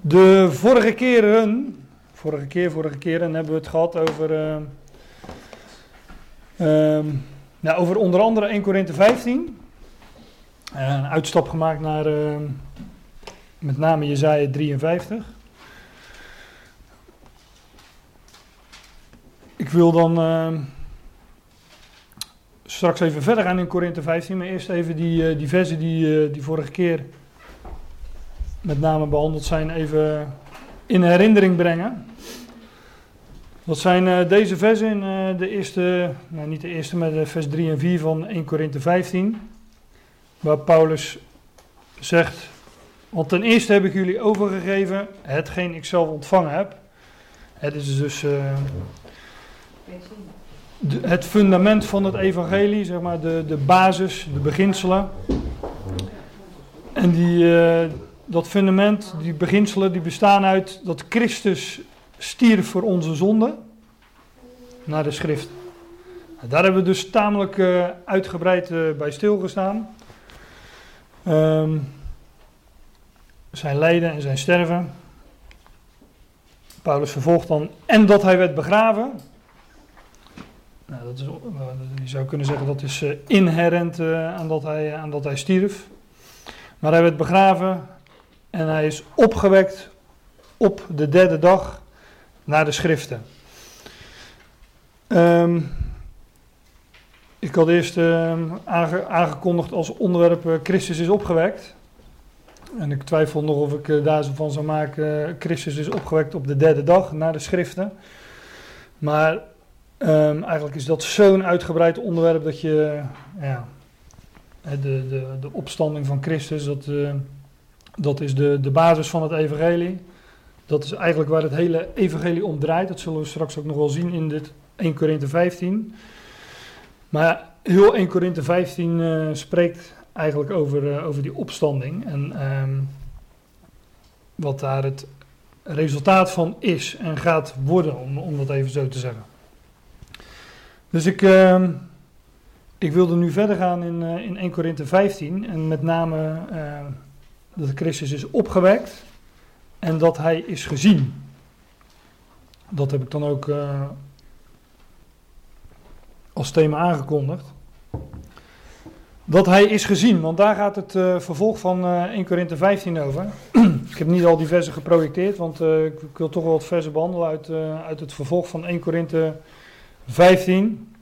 De vorige keren, vorige keer, vorige keren hebben we het gehad over, uh, nou, over onder andere 1 Korinthe 15. Uh, een uitstap gemaakt naar uh, met name Jezaja 53. Ik wil dan ehm, straks even verder gaan in Korinthe 15, maar eerst even die, die versen die, die vorige keer met name behandeld zijn, even in herinnering brengen. Dat zijn uh, deze versen in uh, de eerste, nou niet de eerste, maar de vers 3 en 4 van 1 Korinthe 15. Waar Paulus zegt, want ten eerste heb ik jullie overgegeven hetgeen ik zelf ontvangen heb. Het is dus de, het fundament van het evangelie, zeg maar de, de basis, de beginselen. En die dat fundament, die beginselen, die bestaan uit dat Christus stierf voor onze zonde. Naar de schrift. Daar hebben we dus tamelijk uh, uitgebreid uh, bij stilgestaan. Um, zijn lijden en zijn sterven. Paulus vervolgt dan. En dat hij werd begraven. Nou, dat is, je zou kunnen zeggen dat is uh, inherent aan, dat hij, aan dat hij stierf. Maar hij werd begraven. En hij is opgewekt op de derde dag naar de schriften. Um, ik had eerst aange aangekondigd als onderwerp uh, Christus is opgewekt. En ik twijfel nog of ik uh, daar zo van zou maken. Uh, Christus is opgewekt op de derde dag naar de schriften. Maar um, eigenlijk is dat zo'n uitgebreid onderwerp dat je ja, de, de, de opstanding van Christus, dat dat is de, de basis van het evangelie. Dat is eigenlijk waar het hele evangelie om draait. Dat zullen we straks ook nog wel zien in dit 1 Korinthe 15. Maar heel 1 Korinthe 15 uh, spreekt eigenlijk over, uh, over die opstanding. En um, wat daar het resultaat van is en gaat worden, om, om dat even zo te zeggen. Dus ik, uh, ik wilde nu verder gaan in, uh, in 1 Korinthe 15 en met name dat Christus is opgewekt en dat hij is gezien. Dat heb ik dan ook uh, als thema aangekondigd. Dat hij is gezien, want daar gaat het uh, vervolg van uh, 1 Korinthe 15 over. ik heb niet al die versen geprojecteerd, want ik, wil toch wel wat versen behandelen uit, uit het vervolg van 1 Korinthe 15.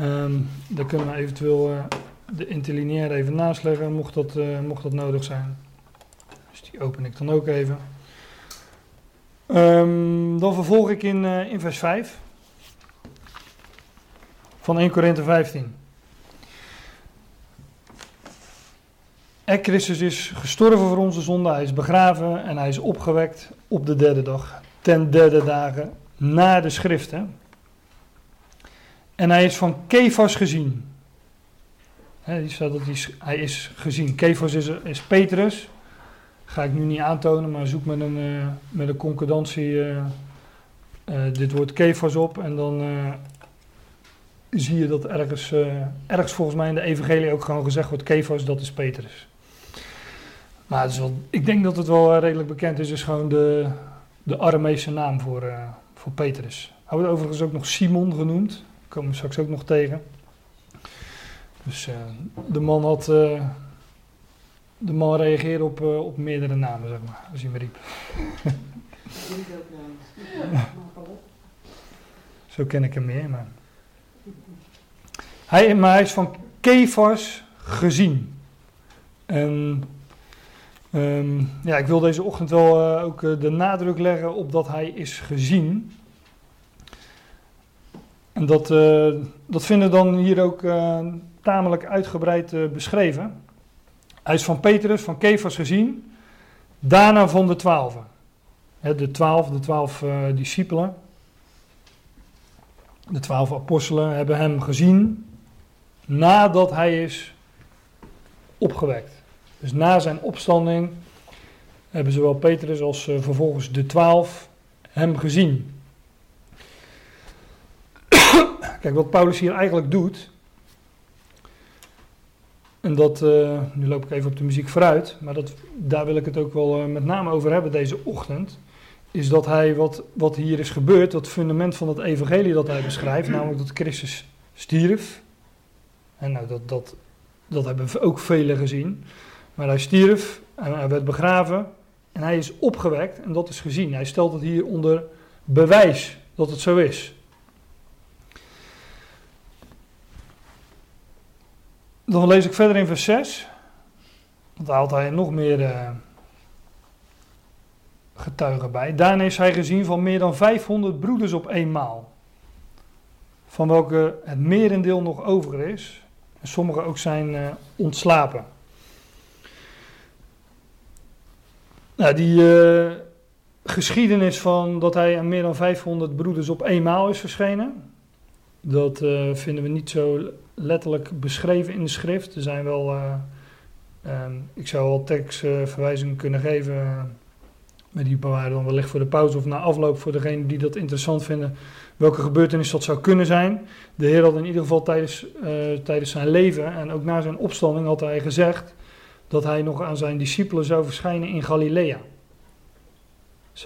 Um, daar kunnen we eventueel de interlineair even naast leggen, mocht dat, uh, mocht dat nodig zijn. Dus die open ik dan ook even. Um, dan vervolg ik in, uh, in vers 5 van 1 Korinthe 15. En Christus is gestorven voor onze zonde, hij is begraven en hij is opgewekt op de derde dag, ten derde dagen na de schriften. En hij is van Kefas gezien, He, staat dat hij, hij is gezien. Kefos is, is Petrus. Ga ik nu niet aantonen, maar zoek met een, uh, met een concordantie uh, uh, dit woord Kefos op. En dan zie je dat ergens, ergens volgens mij in de evangelie ook gewoon gezegd wordt Kefos, dat is Petrus. Maar ik denk dat het wel redelijk bekend is. is gewoon de, de naam voor, voor Petrus. Hij wordt overigens ook nog Simon genoemd. Daar komen we straks ook nog tegen. Dus uh, de man had. Uh, de man reageerde op, uh, op meerdere namen, zeg maar, als hij me riep. Zo ken ik hem meer, maar. Hij, maar hij is van Kefas gezien. En um, ja, ik wil deze ochtend wel ook de nadruk leggen op dat hij is gezien. En dat, uh, dat vinden dan hier ook tamelijk uitgebreid uh, beschreven. Hij is van Petrus, van Kefas gezien, daarna van de twaalfen. de twaalf, de twaalf discipelen, de twaalf apostelen hebben hem gezien nadat hij is opgewekt. Dus na zijn opstanding hebben zowel Petrus als vervolgens de twaalf hem gezien. Kijk, wat Paulus hier eigenlijk doet, En dat, uh, nu loop ik even op de muziek vooruit, maar dat, daar wil ik het ook wel uh, met name over hebben deze ochtend. Is dat hij, wat, wat hier is gebeurd, dat fundament van het evangelie dat hij beschrijft, namelijk dat Christus stierf. En nou, dat, dat, dat hebben ook velen gezien. Maar hij stierf en hij werd begraven en hij is opgewekt en dat is gezien. Hij stelt het hier onder bewijs dat het zo is. Dan lees ik verder in vers 6. Want daar haalt hij nog meer uh, getuigen bij. Daarna is hij gezien van meer dan 500 broeders op eenmaal. Van welke het merendeel nog over is. En sommigen ook zijn uh, ontslapen. Nou, die uh, geschiedenis van dat hij aan meer dan 500 broeders op eenmaal is verschenen. Dat uh, vinden we niet zo letterlijk beschreven in de schrift. Er zijn wel, uh, um, ik zou wel tekstverwijzingen kunnen geven, maar die bewaren dan wellicht voor de pauze of na afloop voor degene die dat interessant vinden, welke gebeurtenis dat zou kunnen zijn. De Heer had in ieder geval tijdens, tijdens zijn leven en ook na zijn opstanding had hij gezegd dat hij nog aan zijn discipelen zou verschijnen in Galilea.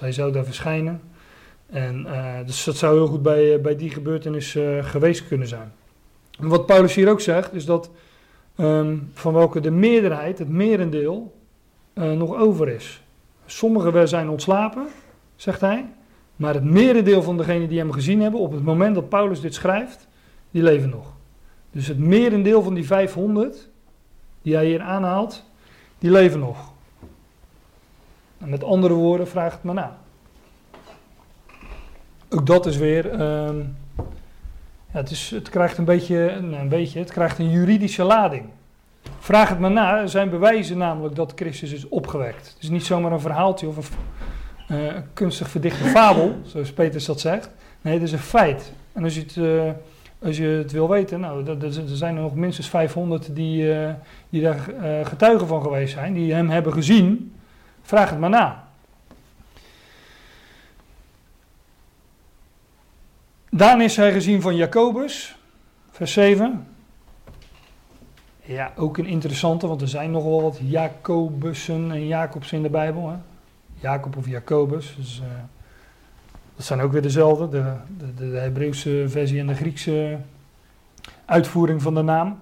Hij zou daar verschijnen. En, uh, dus dat zou heel goed bij, bij die gebeurtenis uh, geweest kunnen zijn. En wat Paulus hier ook zegt, is dat um, van welke de meerderheid, het merendeel, nog over is. Sommigen zijn ontslapen, zegt hij. Maar het merendeel van degenen die hem gezien hebben, op het moment dat Paulus dit schrijft, die leven nog. Dus het merendeel van die 500, die hij hier aanhaalt, die leven nog. En met andere woorden, vraag het maar na. Ook dat is weer. Um, ja, het, is, het krijgt een beetje, een beetje. Het krijgt een juridische lading. Vraag het maar na. Er zijn bewijzen namelijk dat Christus is opgewekt. Het is niet zomaar een verhaaltje of een uh, kunstig verdichte fabel, zoals Peters dat zegt. Nee, het is een feit. En als je het, uh, als je het wil weten, nou, er zijn er nog minstens 500 die, uh, die daar getuigen van geweest zijn, die hem hebben gezien. Vraag het maar na. Daarna is hij gezien van Jacobus, vers 7. Ja, ook een interessante, want er zijn nogal wat Jacobussen en Jacobs in de Bijbel. Hè? Jacob of Jacobus. Dus, uh, dat zijn ook weer dezelfde, de, de, de, Hebreeuwse versie en de Griekse uitvoering van de naam.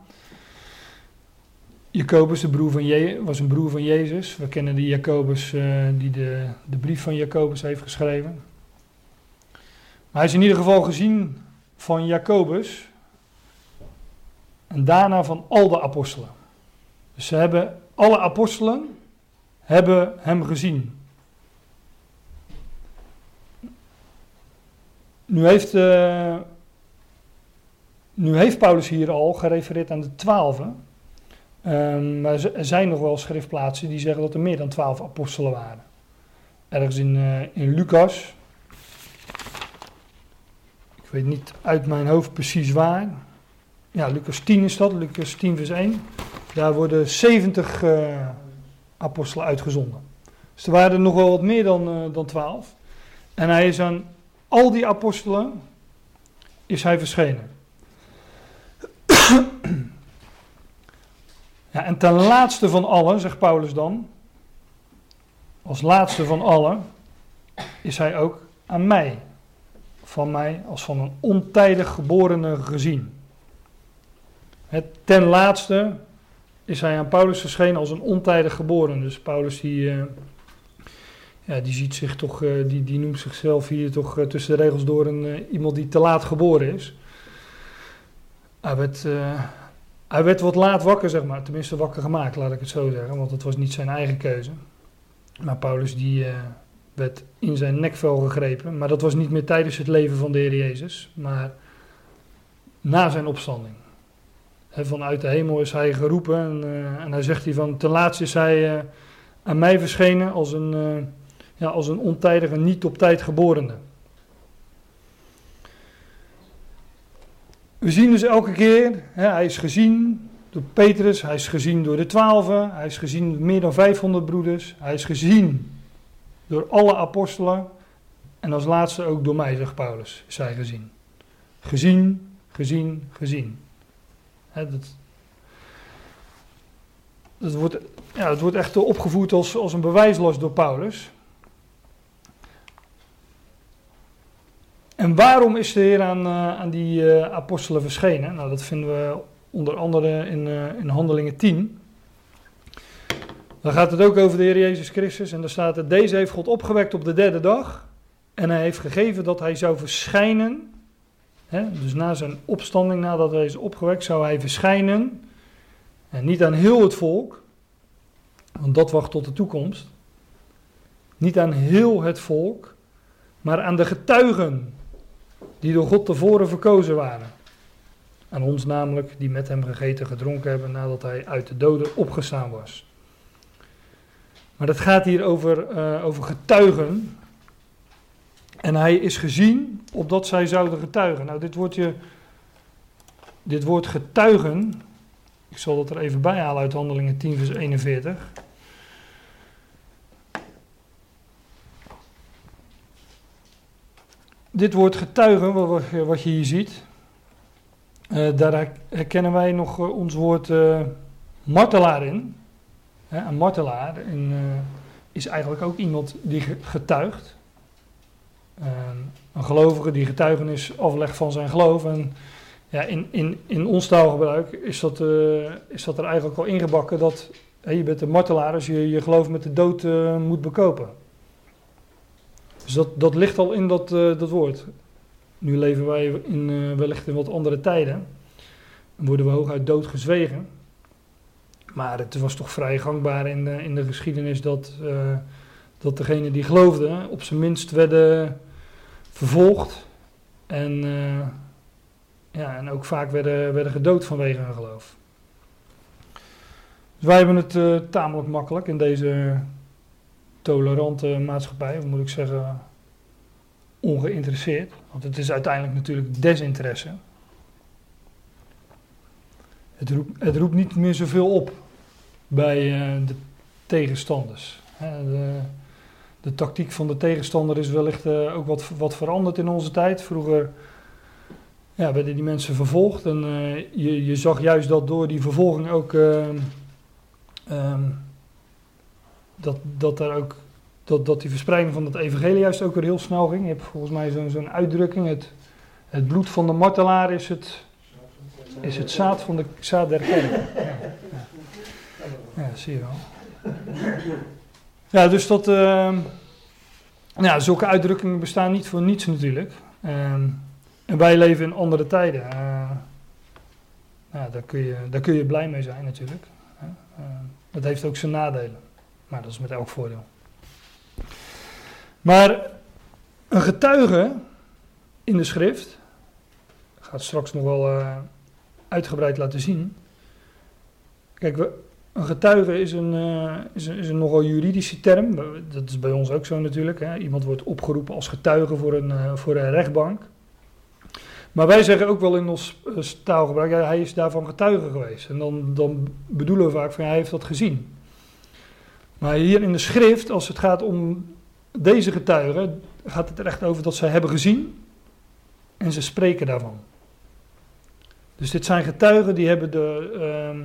Jacobus de broer van Je was een broer van Jezus. We kennen die Jacobus uh, die de, de brief van Jacobus heeft geschreven. Maar hij is in ieder geval gezien van Jacobus en daarna van al de apostelen. Dus ze hebben, alle apostelen hebben hem gezien. Nu heeft, uh, nu heeft Paulus hier al gerefereerd aan de twaalfen. Um, maar er zijn nog wel schriftplaatsen die zeggen dat er meer dan twaalf apostelen waren. Ergens in, uh, in Lucas, ik weet niet uit mijn hoofd precies waar. Ja, Lucas 10 is dat, Lucas 10 vers 1. Daar worden 70 uh, eh, apostelen uitgezonden. Dus er waren er nog wel wat meer dan, uh, dan 12. En hij is aan al die apostelen is hij verschenen. ja, en ten laatste van allen, zegt Paulus dan, als laatste van allen, is hij ook aan mij van mij als van een ontijdig geborene gezien. Het, ten laatste is hij aan Paulus verschenen als een ontijdig geboren. Dus Paulus die, uh, ja, die ziet zich toch, uh, die, die noemt zichzelf hier toch uh, tussen de regels door een, iemand die te laat geboren is. Hij werd, hij werd wat laat wakker, zeg maar. Tenminste wakker gemaakt, laat ik het zo zeggen. Want het was niet zijn eigen keuze. Maar Paulus die, in zijn nekvel gegrepen. Maar dat was niet meer tijdens het leven van de Heer Jezus, maar na zijn opstanding. vanuit de hemel is hij geroepen en, uh, en hij zegt hier van ten laatste is hij uh, aan mij verschenen als een, uh, ja, als een ontijdige, niet op tijd geborene. We zien dus elke keer, hij is gezien door Petrus, hij is gezien door de twaalfen, hij is gezien door meer dan 500 broeders, hij is gezien door alle apostelen en als laatste ook door mij, zegt Paulus, is gezien. Gezien, gezien, gezien. dat... dat wordt, ja, het wordt echt opgevoerd als, als een bewijslast door Paulus. En waarom is de Heer aan, uh, aan die uh, apostelen verschenen? Nou, dat vinden we onder andere in, uh, in Handelingen 10. Dan gaat het ook over de Heer Jezus Christus. En daar staat het: Deze heeft God opgewekt op de derde dag. En hij heeft gegeven dat hij zou verschijnen. Hè, dus na zijn opstanding, nadat hij is opgewekt, zou hij verschijnen. En niet aan heel het volk, want dat wacht tot de toekomst. Niet aan heel het volk, maar aan de getuigen die door God tevoren verkozen waren. Aan ons namelijk, die met hem gegeten gedronken hebben nadat hij uit de doden opgestaan was. Maar dat gaat hier over, uh, over getuigen. En hij is gezien opdat zij zouden getuigen. Nou, dit woordje, dit woord getuigen, ik zal dat er even bij halen uit Handelingen 10, vers 41. Dit woord getuigen, wat, je hier ziet, uh, daar herkennen wij nog uh, ons woord uh, martelaar in. Een martelaar in, is eigenlijk ook iemand die getuigt. een gelovige die getuigenis aflegt van zijn geloof. En ja, in, in, in ons taalgebruik is dat, is dat er eigenlijk al ingebakken dat je bent een martelaar als je je geloof met de dood moet bekopen. Dus dat, dat ligt al in dat, dat woord. Nu leven wij in, wellicht in wat andere tijden. En worden we hooguit dood gezwegen. Maar het was toch vrij gangbaar in de, in de geschiedenis dat, uh, dat degenen die geloofden op zijn minst werden vervolgd. En, ja, en ook vaak werden, werden gedood vanwege hun geloof. Dus wij hebben het tamelijk makkelijk in deze tolerante maatschappij, of moet ik zeggen, ongeïnteresseerd. Want het is uiteindelijk natuurlijk desinteresse. Het roept, het roept niet meer zoveel op bij uh, de tegenstanders. De, de, tactiek van de tegenstander is wellicht uh, ook wat, wat veranderd in onze tijd. Vroeger ja, werden die mensen vervolgd en uh, je, je zag juist dat door die vervolging ook um, dat, dat daar ook dat, dat die verspreiding van het evangelie juist ook weer heel snel ging. Je hebt volgens mij zo'n zo'n uitdrukking, het, het bloed van de martelaar is het, is het zaad van de zaad der kerk. Ja, zie je wel. Ja, dus dat, uh, ja, zulke uitdrukkingen bestaan niet voor niets natuurlijk. Uh, en wij leven in andere tijden. Uh, ja, daar, kun je, daar kun je blij mee zijn natuurlijk. dat heeft ook zijn nadelen. Maar dat is met elk voordeel. Maar een getuige in de schrift, ik ga het straks nog wel uh, uitgebreid laten zien. Kijk, we, een getuige is een, uh, is, is een nogal juridische term. Dat is bij ons ook zo natuurlijk. Hè. Iemand wordt opgeroepen als getuige voor een, uh, voor een rechtbank. Maar wij zeggen ook wel in ons taalgebruik, ja, hij is daarvan getuige geweest. En dan, dan bedoelen we vaak van, hij heeft dat gezien. Maar hier in de schrift, als het gaat om deze getuigen, gaat het er echt over dat zij hebben gezien en ze spreken daarvan. Dus dit zijn getuigen die hebben de, uh,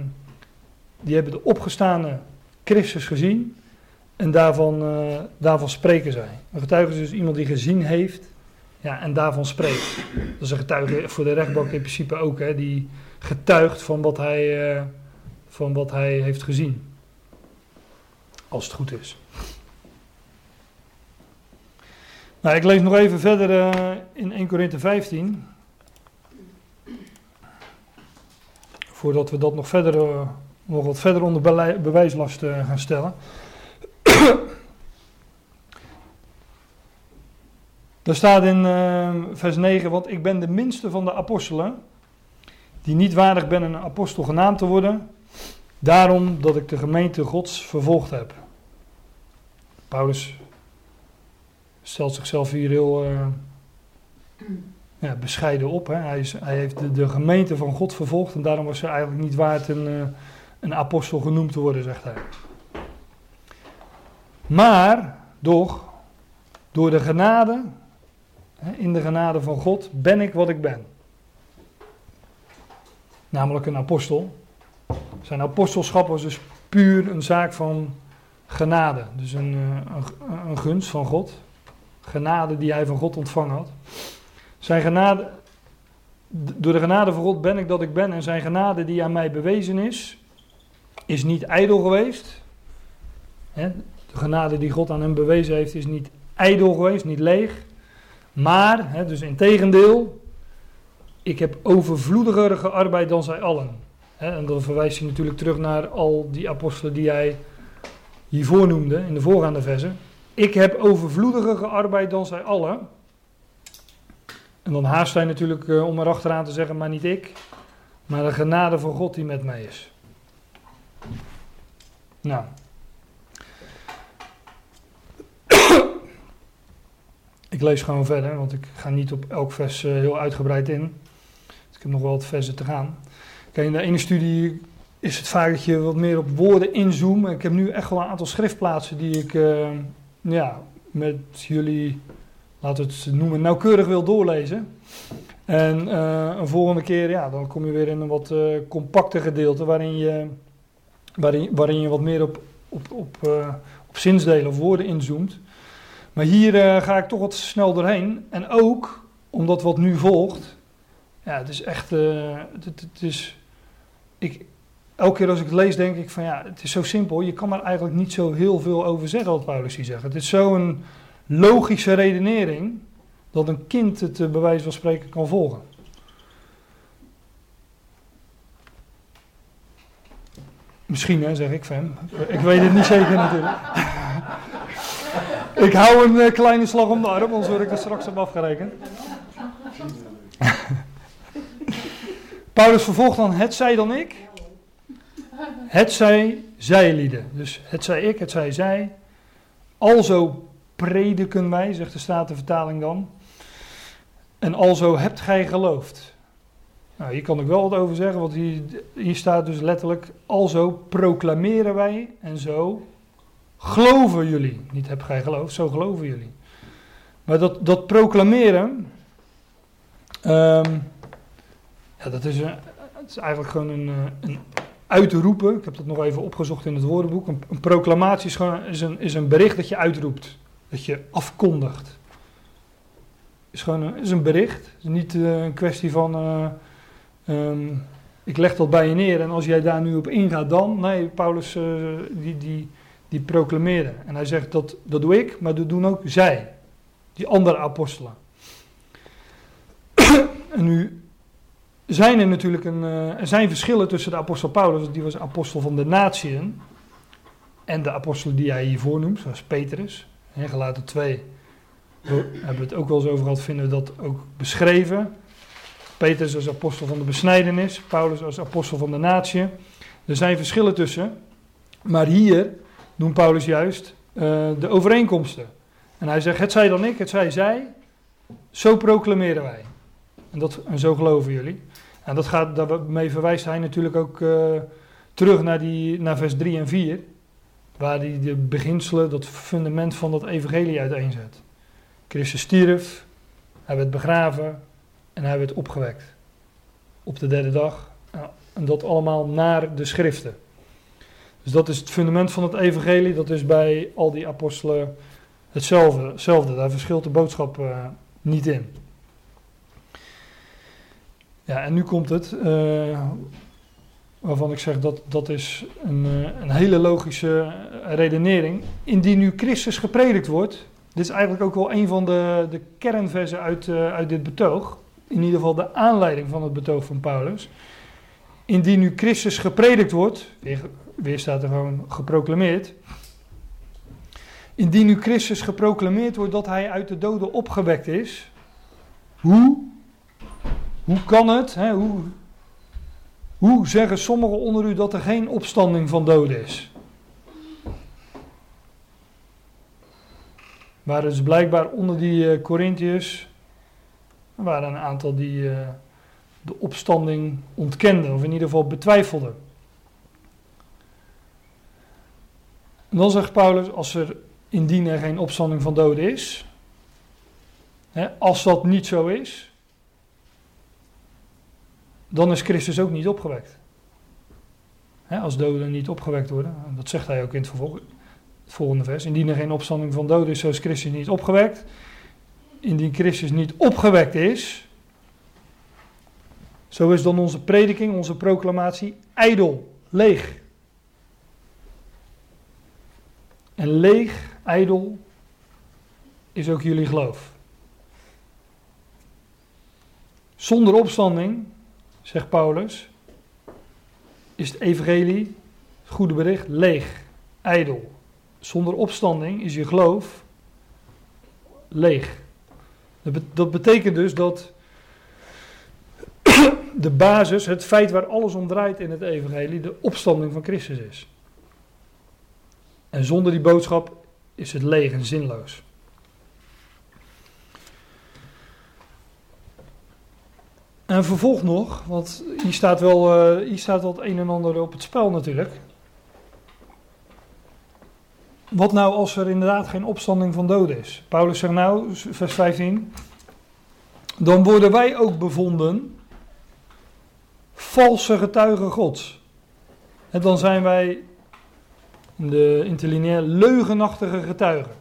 die hebben de opgestane Christus gezien en daarvan, uh, daarvan spreken zij. Een getuige is dus iemand die gezien heeft ja, en daarvan spreekt. Dat is een getuige voor de rechtbank in principe ook, hè, die getuigt van wat hij, uh, van wat hij heeft gezien. Als het goed is. Nou, ik lees nog even verder uh, in 1 Korinthe 15. Voordat we dat nog, verder, uh, nog wat verder onder bewijslast uh, gaan stellen. Daar staat in vers 9, want ik ben de minste van de apostelen, die niet waardig ben een apostel genaamd te worden, daarom dat ik de gemeente Gods vervolgd heb. Paulus stelt zichzelf hier heel uh, bescheiden op. Hè. Hij, is, hij, heeft de, gemeente van God vervolgd en daarom was hij eigenlijk niet waard een, uh, een apostel genoemd te worden, zegt hij. Maar, doch, door de genade, in de genade van God, ben ik wat ik ben. Namelijk een apostel. Zijn apostelschap was dus puur een zaak van genade. Dus een, eh, een gunst van God. Genade die hij van God ontvangen had. Zijn genade, door de genade van God ben ik dat ik ben. En zijn genade die aan mij bewezen is, is niet ijdel geweest. De genade die God aan hem bewezen heeft, is niet ijdel geweest, niet leeg. Maar, dus in tegendeel, ik heb overvloediger gearbeid dan zij allen. En dan verwijst hij natuurlijk terug naar al die apostelen die hij hiervoor noemde, in de voorgaande versen. Ik heb overvloediger gearbeid dan zij allen. En dan haast hij natuurlijk uh, om erachteraan te zeggen, maar niet ik, maar de genade van God die met mij is. Nou. ik lees gewoon verder, want ik ga niet op elk vers uh, heel uitgebreid in. Dus ik heb nog wel wat versen te gaan. Kijk, in de ene studie is het vaak dat je wat meer op woorden inzoomt. Ik heb nu echt wel een aantal schriftplaatsen die ik uh, ja, met jullie, laten het noemen, nauwkeurig wil doorlezen. En uh, een volgende keer, ja, dan kom je weer in een wat uh, compacter gedeelte waarin je, waarin, waarin je wat meer op, op, op, op zinsdelen of woorden inzoomt. Maar hier ga ik toch wat snel doorheen. En ook omdat wat nu volgt, ja, het is echt, het, het is ik, elke keer als ik het lees, denk ik van ja, het is zo simpel. Je kan er eigenlijk niet zo heel veel over zeggen, wat Paulus hier zegt. Het is zo'n logische redenering dat een kind het bij wijze van spreken kan volgen. Misschien, hè, zeg ik van. Ik weet het niet zeker natuurlijk. ik hou een uh, kleine slag om de arm, anders word ik er straks op afgerekend. Paulus vervolgt dan, het zij dan ik. Het zij zijlieden. Dus het zij ik, het zij zij. Alzo prediken wij, zegt de Statenvertaling dan. En alzo hebt gij geloofd. Nou, hier kan ik wel wat over zeggen, want hier, hier staat dus letterlijk: alzo proclameren wij en zo geloven jullie. Niet heb gij geloofd, zo geloven jullie. Maar dat, dat proclameren, um, ja, dat is, een, het is eigenlijk gewoon een, eh, een uitroepen. Ik heb dat nog even opgezocht in het woordenboek. Een, een proclamatie is, gewoon, is, een, is een bericht dat je uitroept. Dat je afkondigt. Is gewoon een, is een bericht. Het is niet uh, een kwestie van. Uh, um, ik leg dat bij je neer en als jij daar nu op ingaat, dan. Nee, Paulus uh, die, die, die proclameerde. En hij zegt dat, dat doe ik, maar dat doen ook zij. Die andere apostelen. en nu zijn er natuurlijk een, er zijn verschillen tussen de apostel Paulus, die was apostel van de natieën, en de apostelen die hij hiervoor noemt, zoals Petrus. En gelaten 2 we hebben het ook wel eens over gehad, vinden we dat ook beschreven. Petrus als apostel van de besnijdenis, Paulus als apostel van de natie. Er zijn verschillen tussen, maar hier noemt Paulus juist uh, de overeenkomsten. En hij zegt, het zij dan ik, het zij zij, zo proclameren wij. En, dat, en zo geloven jullie. En dat gaat, daarmee verwijst hij natuurlijk ook uh, terug naar, die, naar vers 3 en 4, waar hij de beginselen, dat fundament van dat evangelie uiteenzet. Christus stierf, hij werd begraven en hij werd opgewekt. Op de derde dag. En dat allemaal naar de schriften. Dus dat is het fundament van het evangelie, dat is bij al die apostelen hetzelfde. hetzelfde. Daar verschilt de boodschap uh, niet in. Ja, en nu komt het, uh, waarvan ik zeg dat dat is een, uh, een hele logische redenering. Indien nu Christus gepredikt wordt, dit is eigenlijk ook wel een van de, de kernversen uit, uh, uit dit betoog. In ieder geval de aanleiding van het betoog van Paulus. Indien nu Christus gepredikt wordt, weer, weer staat er gewoon geproclameerd. Indien nu Christus geproclameerd wordt dat hij uit de doden opgewekt is, hoe hoe kan het? Hè, hoe, hoe zeggen sommigen onder u dat er geen opstanding van doden is? Maar dus blijkbaar onder die uh, Corinthiërs waren een aantal die uh, de opstanding ontkenden, of in ieder geval betwijfelden. En dan zegt Paulus, als er indien er geen opstanding van doden is, hè, als dat niet zo is, dan is Christus ook niet opgewekt. Als doden niet opgewekt worden. Dat zegt hij ook in het, volgende vers. Indien er geen opstanding van doden is, zo is Christus niet opgewekt. Indien Christus niet opgewekt is, zo is dan onze prediking, onze proclamatie ijdel, leeg. En leeg, ijdel, is ook jullie geloof. Zonder opstanding, zegt Paulus, is het evangelie, het goede bericht, leeg, ijdel. Zonder opstanding is je geloof leeg. Dat betekent dus dat de basis, het feit waar alles om draait in het evangelie, de opstanding van Christus is. En zonder die boodschap is het leeg en zinloos. En vervolg nog, want hier staat, wel, uh, hier staat het een en ander op het spel natuurlijk. Wat nou als er inderdaad geen opstanding van doden is? Paulus zegt nou, vers 15. Dan worden wij ook bevonden valse getuigen Gods. En dan zijn wij de interlineair leugenachtige getuigen.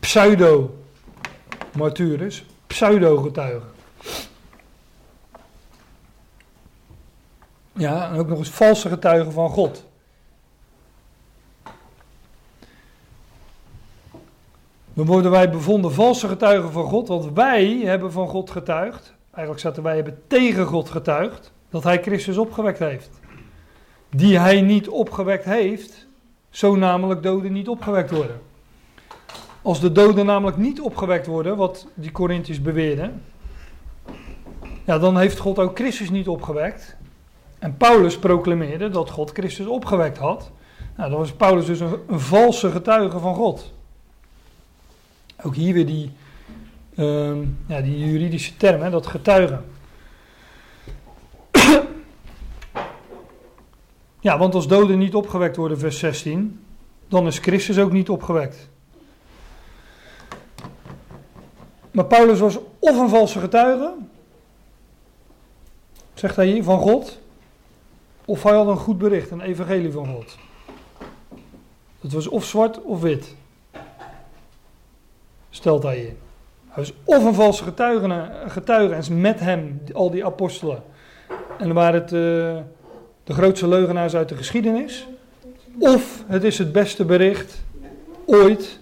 Pseudo-martures, pseudo-getuigen. Ja, en ook nog eens valse getuigen van God. Dan worden wij bevonden valse getuigen van God, want wij hebben van God getuigd. Eigenlijk zaten wij hebben tegen God getuigd dat hij Christus opgewekt heeft. Die hij niet opgewekt heeft, zo namelijk doden niet opgewekt worden. Als de doden namelijk niet opgewekt worden, wat die Corinthiërs beweerden, ja, dan heeft God ook Christus niet opgewekt. En Paulus proclameerde dat God Christus opgewekt had. Nou, dan was Paulus dus een, een valse getuige van God. Ook hier weer die, uh, ja, die juridische term, hè, dat getuigen. ja, want als doden niet opgewekt worden, vers 16, dan is Christus ook niet opgewekt. Maar Paulus was of een valse getuige, zegt hij hier, van God, of hij had een goed bericht, een evangelie van God. Het was of zwart of wit stelt hij in. Hij is of een valse getuige, getuige en met hem al die apostelen. En dan waren het uh, de grootste leugenaars uit de geschiedenis. Of het is het beste bericht ooit.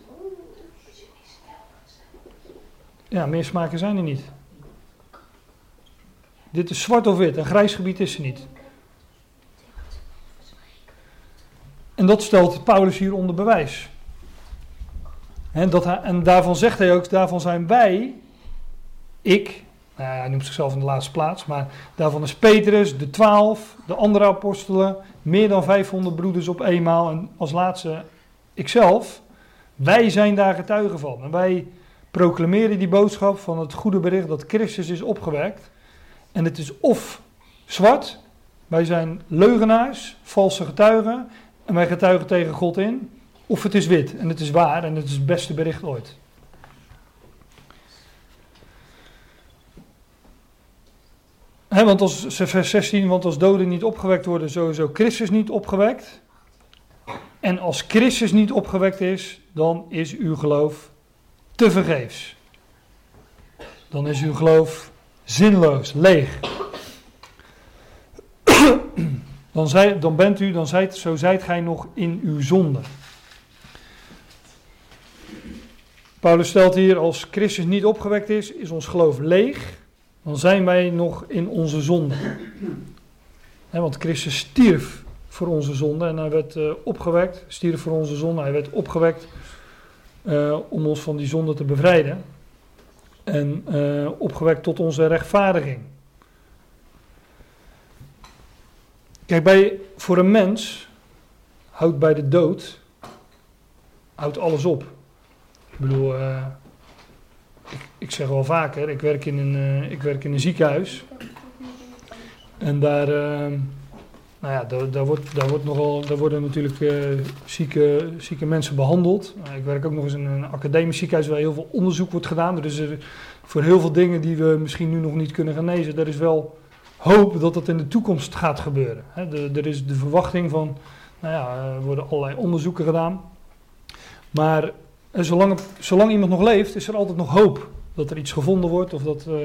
Ja, meer smaken zijn er niet. Dit is zwart of wit, een grijs gebied is er niet. En dat stelt Paulus hier onder bewijs. En, dat en daarvan zegt hij ook, daarvan zijn wij, ik, nou hij noemt zichzelf in de laatste plaats, maar daarvan is Petrus, de twaalf, de andere apostelen, meer dan 500 broeders op eenmaal en als laatste ikzelf. Wij zijn daar getuigen van. En wij proclameren die boodschap van het goede bericht dat Christus is opgewekt. En het is of zwart, wij zijn leugenaars, valse getuigen, en wij getuigen tegen God in. Of het is wit en het is waar en het is het beste bericht ooit. want als, vers 16, want als doden niet opgewekt worden, sowieso Christus niet opgewekt. En als Christus niet opgewekt is, dan is uw geloof te vergeefs. Dan is uw geloof zinloos, leeg. Dan, dan bent u, dan zijt, zo zijt gij nog in uw zonde. Paulus stelt hier, als Christus niet opgewekt is, is ons geloof leeg. Dan zijn wij nog in onze zonde. want Christus stierf voor onze zonde en hij werd uh, opgewekt. Stierf voor onze zonde, hij werd opgewekt uh, om ons van die zonde te bevrijden. En uh, opgewekt tot onze rechtvaardiging. Kijk, bij, voor een mens houdt bij de dood houdt alles op. Ik bedoel, uh, ik, zeg wel vaker, ik werk in een, uh, ik werk in een ziekenhuis. En daar, uh, nou ja, daar, daar, wordt, daar, wordt nogal, daar worden natuurlijk zieke, zieke mensen behandeld. ik werk ook nog eens in een academisch ziekenhuis waar heel veel onderzoek wordt gedaan. Dus voor heel veel dingen die we misschien nu nog niet kunnen genezen, daar is wel hoop dat dat in de toekomst gaat gebeuren. Er is de verwachting van, nou ja, er worden allerlei onderzoeken gedaan. Maar eh, zolang, zolang iemand nog leeft, is er altijd nog hoop dat er iets gevonden wordt of dat, uh,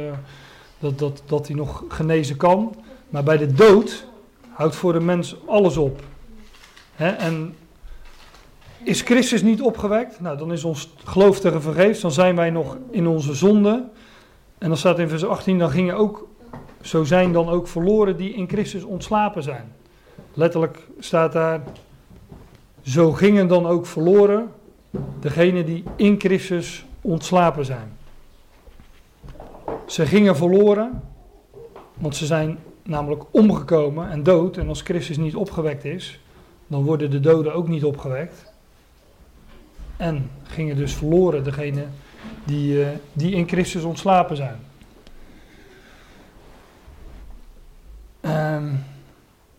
dat, dat, dat hij nog genezen kan. Maar bij de dood houdt voor de mens alles op. En is Christus niet opgewekt? Nou, dan is ons geloof tegen vergeefs. Dan zijn wij nog in onze zonde. En dan staat in vers 18, dan gingen ook, zo zijn dan ook verloren die in Christus ontslapen zijn. Letterlijk staat daar, zo gingen dan ook verloren degenen die in Christus ontslapen zijn. Ze gingen verloren, want ze zijn namelijk omgekomen en dood. En als Christus niet opgewekt is, dan worden de doden ook niet opgewekt. En gingen dus verloren degenen die, uh, die in Christus ontslapen zijn. Um,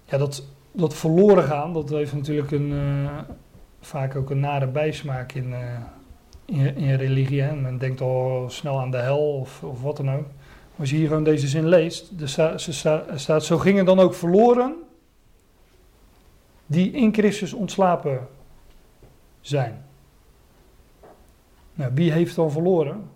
ja, dat, dat verloren gaan, dat heeft natuurlijk een, uh, vaak ook een nare bijsmaak in, uh, in, in, religie. Hè? Men denkt al snel aan de hel of, of wat dan ook. Maar als je hier gewoon deze zin leest, staat, er staat, zo gingen dan ook verloren die in Christus ontslapen zijn. Nou, wie heeft dan verloren?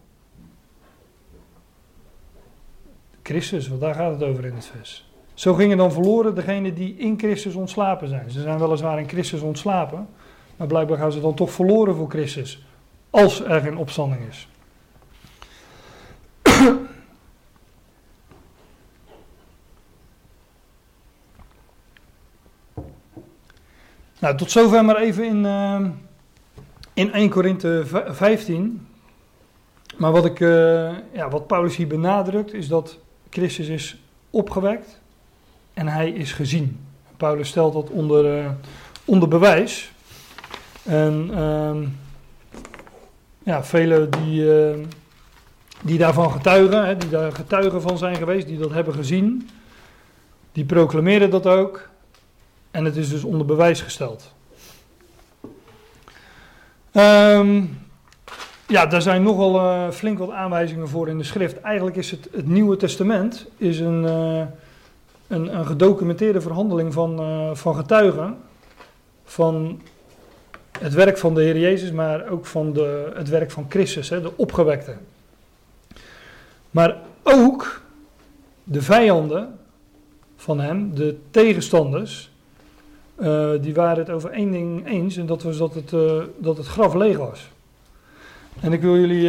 Christus, want daar gaat het over in het vers. Zo gingen dan verloren degenen die in Christus ontslapen zijn. Ze zijn weliswaar in Christus ontslapen, maar blijkbaar gaan ze dan toch verloren voor Christus. Als er geen opstanding is. nou, tot zover maar even in. Uh, in 1 Korinthe 15. Maar wat, ik, uh, ja, wat Paulus hier benadrukt is dat Christus is opgewekt en hij is gezien. Paulus stelt dat onder, uh, onder bewijs. En uh, ja, velen die, uh, die daarvan getuigen, hè, die daar getuigen van zijn geweest, die dat hebben gezien, die proclameren dat ook. En het is dus onder bewijs gesteld. Um, ja, daar zijn nogal uh, flink wat aanwijzingen voor in de schrift. Eigenlijk is het, het Nieuwe Testament is een, uh, een, een, gedocumenteerde verhandeling van, uh, van getuigen. Van het werk van de Heer Jezus, maar ook van de, het werk van Christus, hè, de opgewekte. Maar ook de vijanden van hem, de tegenstanders, uh, die waren het over één ding eens. En dat was dat het, uh, dat het graf leeg was. En ik wil jullie,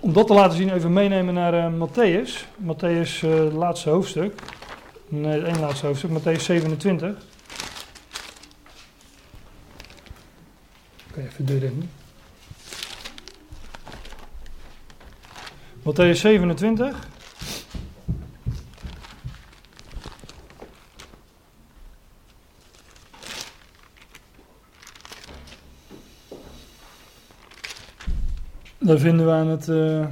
om dat te laten zien, even meenemen naar Matthäus. Matthäus, het laatste hoofdstuk. Nee, het één laatste hoofdstuk, Matthäus 27. Oké, even de deur in. Matthäus 27. Daar vinden we aan het, uh,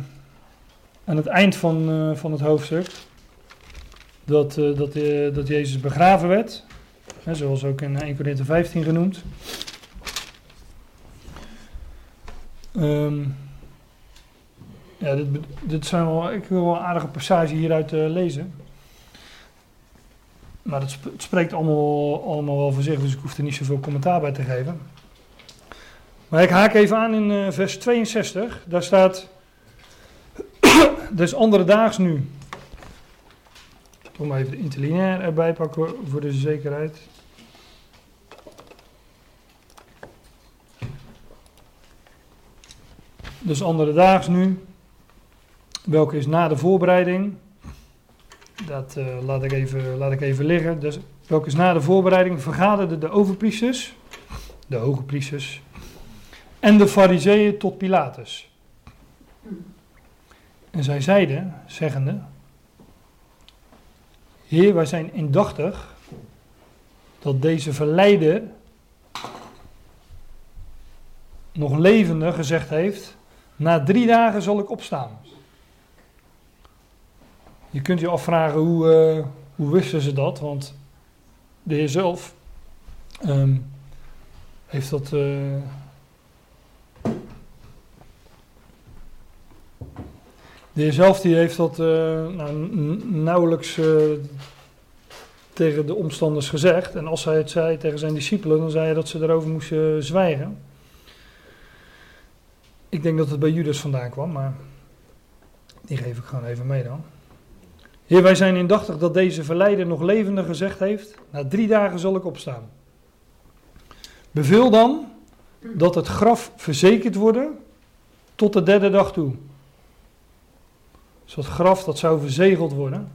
aan het eind van, uh, van het hoofdstuk dat, uh, dat, dat Jezus begraven werd, hè, zoals ook in 1 Corinthië 15 genoemd. Um, ja, dit, dit zijn wel, ik wil wel een aardige passage hieruit lezen. Maar het spreekt allemaal, allemaal wel voor zich, dus ik hoef er niet zoveel commentaar bij te geven. Maar ik haak even aan in uh, vers 62. Daar staat, dus andere daags nu. Maar even de interlineair erbij pakken voor de zekerheid. Dus andere daags nu. Welke is na de voorbereiding? Dat uh, laat, ik even, laat ik even liggen. Dus welke is na de voorbereiding? Vergaderden de overpriesters, de hoge priesters, en de fariseeën tot Pilatus. En zij zeiden, zeggende, Heer, wij zijn indachtig dat deze verleider nog levende gezegd heeft, na drie dagen zal ik opstaan. Je kunt je afvragen hoe, uh, hoe wisten ze dat, want de Heer zelf um, heeft dat... Uh, De heer zelf die heeft dat uh, nou, nauwelijks uh, tegen de omstanders gezegd. En als hij het zei tegen zijn discipelen, dan zei hij dat ze erover moesten zwijgen. Ik denk dat het bij Judas vandaan kwam, maar die geef ik gewoon even mee dan. Heer, wij zijn indachtig dat deze verleider nog levendig gezegd heeft: Na drie dagen zal ik opstaan. Beveel dan dat het graf verzekerd worden tot de derde dag toe. Dus dat graf dat zou verzegeld worden,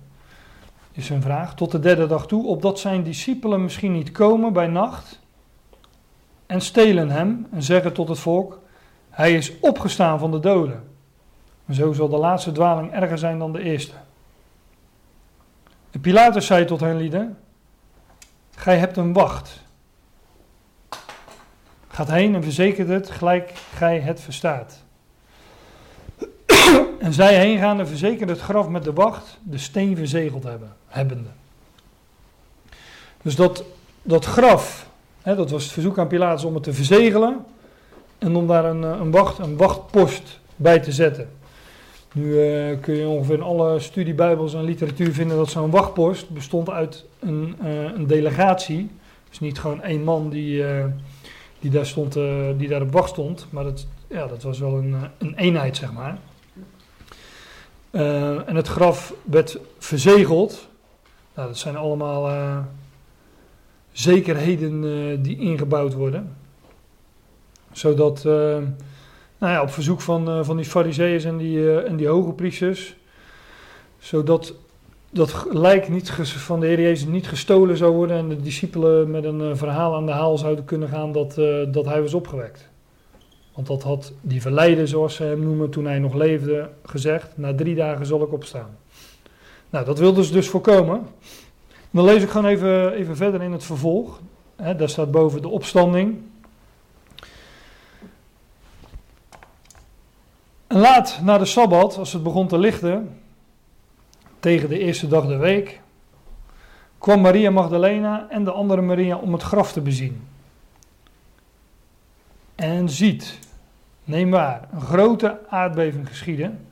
is een vraag, tot de derde dag toe, opdat zijn discipelen misschien niet komen bij nacht en stelen hem en zeggen tot het volk, hij is opgestaan van de doden. En zo zal de laatste dwaling erger zijn dan de eerste. En Pilatus zei tot hen lieden, gij hebt een wacht. Gaat heen en verzekert het, gelijk gij het verstaat. En zij heengaande verzekerde het graf met de wacht, de steen verzegeld hebben, hebbende. Dus dat, dat graf, hè, dat was het verzoek aan Pilatus om het te verzegelen en om daar een, een, wacht, een wachtpost bij te zetten. Nu uh, kun je ongeveer in alle studiebijbels en literatuur vinden dat zo'n wachtpost bestond uit een, uh, een delegatie. Dus niet gewoon één man die, die, daar stond, die daar op wacht stond, maar dat, ja, dat was wel een, een eenheid, zeg maar. En het graf werd verzegeld. Nou, dat zijn allemaal zekerheden die ingebouwd worden. Zodat nou ja, op verzoek van, van die fariseeërs en die, en die hoge priesters. Zodat dat lijk niet van de Heer Jezus niet gestolen zou worden en de discipelen met een verhaal aan de haal zouden kunnen gaan dat, dat hij was opgewekt. Want dat had die verleider, zoals ze hem noemen toen hij nog leefde, gezegd: Na drie dagen zal ik opstaan. Nou, dat wilden ze dus voorkomen. Dan lees ik gewoon even, even verder in het vervolg. Daar staat boven de opstanding. En laat na de Sabbat, als het begon te lichten, tegen de eerste dag der week, kwam Maria Magdalena en de andere Maria om het graf te bezien. En ziet, neem waar, een grote aardbeving geschieden,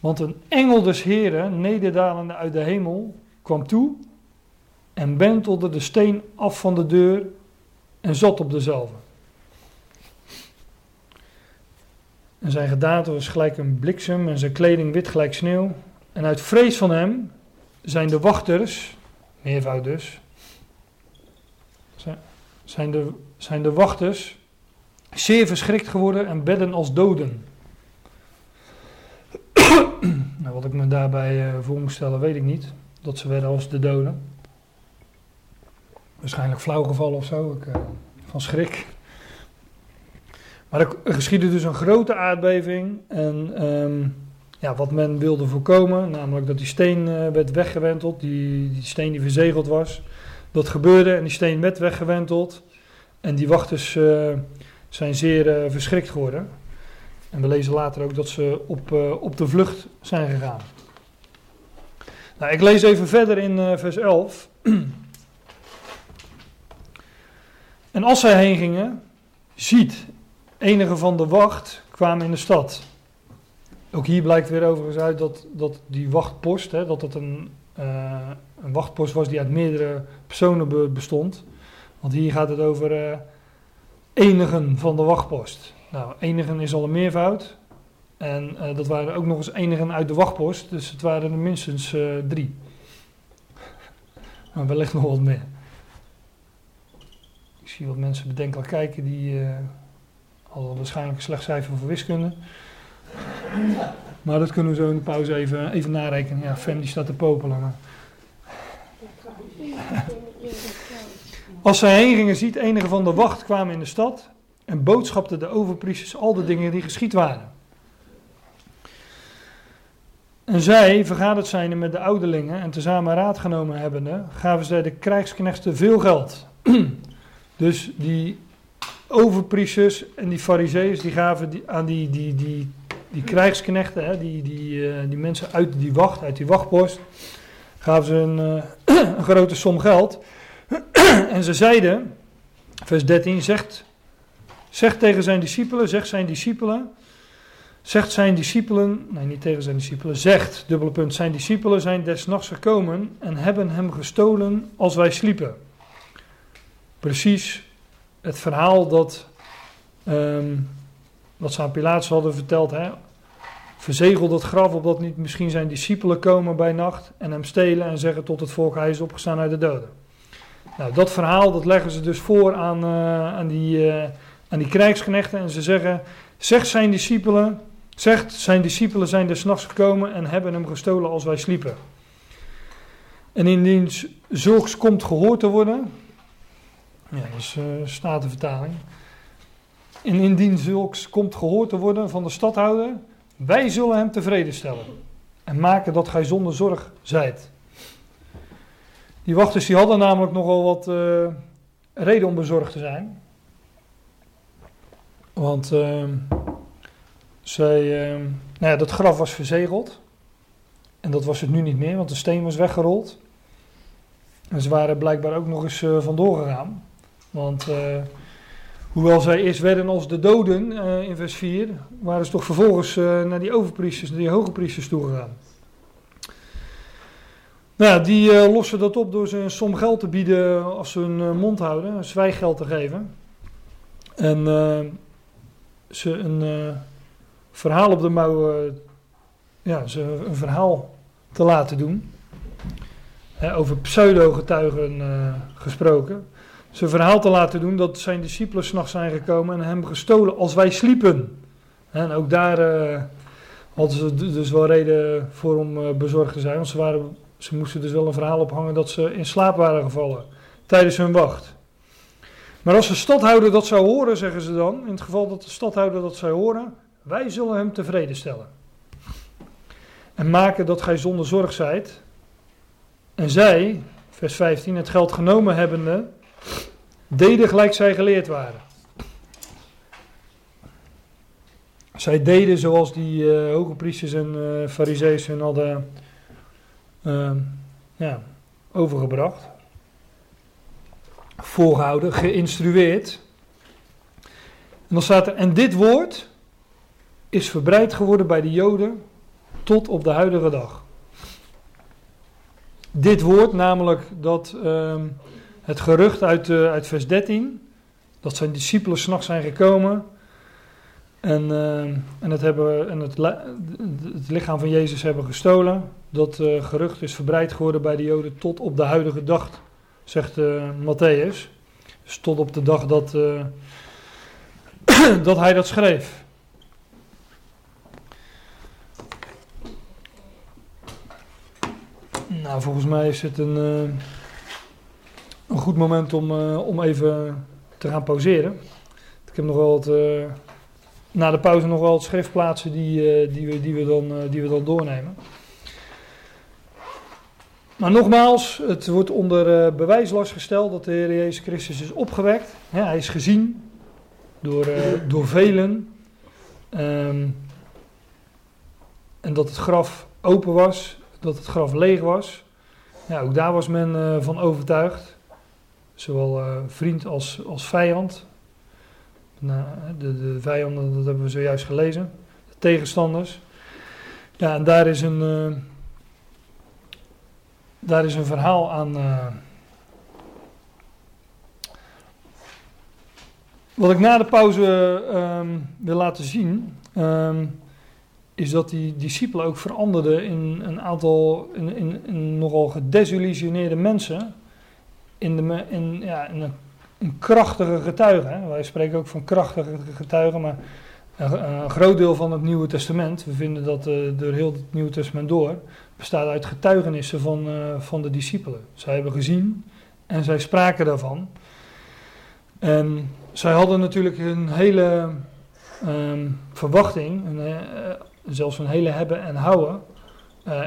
want een engel des Heren, nederdalende uit de hemel, kwam toe en bentelde de steen af van de deur en zat op dezelfde. En zijn gedaante was gelijk een bliksem en zijn kleding wit gelijk sneeuw. En uit vrees van hem zijn de wachters, meervoud dus, zijn de, zijn de wachters zeer verschrikt geworden en bedden als doden. nou, wat ik me daarbij uh, voor moet stellen, weet ik niet. Dat ze werden als de doden. Waarschijnlijk flauwgevallen of zo, ik, uh, van schrik. Maar er, geschiedde dus een grote aardbeving. En um, ja, wat men wilde voorkomen, namelijk dat die steen uh, werd weggewenteld, die, die steen die verzegeld was. Dat gebeurde en die steen werd weggewenteld. En die wachters zijn zeer uh, verschrikt geworden. En we lezen later ook dat ze op, op de vlucht zijn gegaan. Nou, ik lees even verder in vers 11. en als zij heen gingen, ziet, enige van de wacht kwamen in de stad. Ook hier blijkt weer overigens uit dat, dat die wachtpost, hè, dat het een, een wachtpost was die uit meerdere personen bestond. Want hier gaat het over enigen van de wachtpost. Nou, enigen is al een meervoud. En uh, dat waren ook nog eens enigen uit de wachtpost. Dus het waren er minstens drie. Maar wellicht nog wat meer. Ik zie wat mensen bedenkelijk kijken die al waarschijnlijk een slecht cijfer voor wiskunde. Maar dat kunnen we zo in de pauze even, even narekenen. Ja, Fem die staat te popelen. Als zij heen gingen, ziet enige van de wacht kwamen in de stad en boodschapten de overpriesters al de dingen die geschied waren. En zij, vergaderd zijnde met de ouderlingen en tezamen raad genomen hebbende, gaven zij de krijgsknechten veel geld. dus die overpriesters en die fariseeërs die gaven aan die, die, die, die krijgsknechten, hè, die, die, uh, die mensen uit die wacht, uit die wachtpost, gaven ze een, uh, een grote som geld. en ze zeiden, vers 13, zegt, zegt tegen zijn discipelen, zegt zijn discipelen, zegt zijn discipelen, nee niet tegen zijn discipelen, zegt, dubbele punt, zijn discipelen zijn des nachts gekomen en hebben hem gestolen als wij sliepen. Precies het verhaal dat, um, wat ze aan Pilatus hadden verteld. Hè? Verzegel dat graf opdat niet misschien zijn discipelen komen bij nacht en hem stelen en zeggen tot het volk hij is opgestaan uit de doden. Nou, dat verhaal dat leggen ze dus voor aan, uh, aan, die, uh, aan die krijgsknechten en ze zeggen, zegt zijn discipelen, zegt zijn discipelen zijn des nachts gekomen en hebben hem gestolen als wij sliepen. En indien zulks komt gehoord te worden, ja, dat is uh, statenvertaling. En indien zulks komt gehoord te worden van de stadhouder, wij zullen hem tevreden stellen en maken dat gij zonder zorg zijt. Die wachters die hadden namelijk nogal wat uh, reden om bezorgd te zijn. Want uh, zij, uh, nou dat graf was verzegeld. En dat was het nu niet meer, want de steen was weggerold. En ze waren blijkbaar ook nog eens uh, vandoor gegaan. Want hoewel zij eerst werden als de doden in vers 4, waren ze toch vervolgens naar die overpriesters, naar die hoge priesters toegegaan. Nou, die uh, lossen dat op door ze een som geld te bieden als ze hun uh, mond houden, een zwijggeld te geven. En uh, ze een verhaal op de mouw, ja, ze een verhaal te laten doen. over pseudo-getuigen gesproken. Ze een verhaal te laten doen dat zijn discipelen s'nachts zijn gekomen en hem gestolen als wij sliepen. En ook daar hadden ze dus wel reden voor om bezorgd te zijn, want ze waren ze moesten dus wel een verhaal ophangen dat ze in slaap waren gevallen tijdens hun wacht. Maar als de stadhouder dat zou horen, zeggen ze dan, in het geval dat de stadhouder dat zou horen, wij zullen hem tevreden stellen. En maken dat gij zonder zorg zijt. En zij, vers 15, het geld genomen hebbende, deden gelijk zij geleerd waren. Zij deden zoals die uh, hoge priesters en uh, fariseeën hun hadden uh, ja, overgebracht, voorgehouden, geïnstrueerd. En dan staat er, en dit woord is verbreid geworden bij de Joden tot op de huidige dag. Dit woord, namelijk dat uh, het gerucht uit, uh, uit vers 13, dat zijn discipelen s'nachts zijn gekomen en, uh, en, het, hebben, en het, het, lichaam van Jezus hebben gestolen. Dat uh, gerucht is verbreid geworden bij de Joden tot op de huidige dag, zegt uh, Matthäus. Dus tot op de dag dat, dat hij dat schreef. Nou, volgens mij is het een, een goed moment om, om even te gaan pauzeren. Ik heb nog wel wat na de pauze nog wel wat schriftplaatsen die, uh, die, we, die, we dan, uh, die we dan doornemen. Maar nogmaals, het wordt onder uh, bewijslast gesteld dat de Heer Jezus Christus is opgewekt. Hij is gezien door, door velen. Um, en dat het graf open was, dat het graf leeg was. Ook daar was men van overtuigd. Zowel vriend als, als vijand. Nou, de, de vijanden, dat hebben we zojuist gelezen. De tegenstanders. Ja, en daar is een, uh, daar is een verhaal aan. Uh, wat ik na de pauze um, wil laten zien. Um, is dat die discipelen ook veranderden in een aantal. in, in, in nogal gedesillusioneerde mensen. In, de, in, ja, in een een krachtige getuige. Hè? Wij spreken ook van krachtige getuigen, maar een, groot deel van het Nieuwe Testament, we vinden dat uh, door heel het Nieuwe Testament door, bestaat uit getuigenissen van, uh, van de discipelen. Zij hebben gezien en zij spraken daarvan. En zij hadden natuurlijk een hele um, verwachting, uh, zelfs een hele hebben en houden,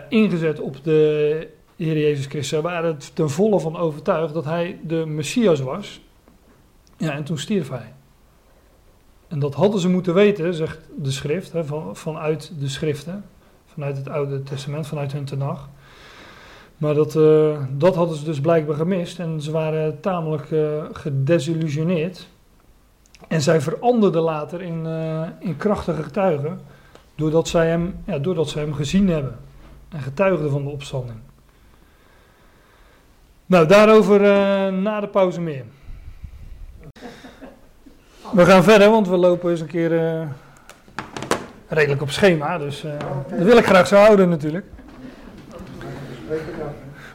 ingezet op de Heer Jezus Christus. Zij waren er ten volle van overtuigd dat hij de Messias was. Ja, en toen stierf hij. En dat hadden ze moeten weten, zegt de schrift, hè, van, vanuit de schriften, vanuit het Oude Testament, vanuit hun tenag. Maar dat, uh, dat hadden ze dus blijkbaar gemist en ze waren tamelijk uh, gedesillusioneerd. En zij veranderden later in, uh, in krachtige getuigen Doordat zij hem, ja, doordat zij hem gezien hebben en getuigden van de opstanding. Nou, daarover na de pauze meer. We gaan verder, want we lopen eens een keer uh, redelijk op schema. Dus uh, dat wil ik graag zo houden natuurlijk.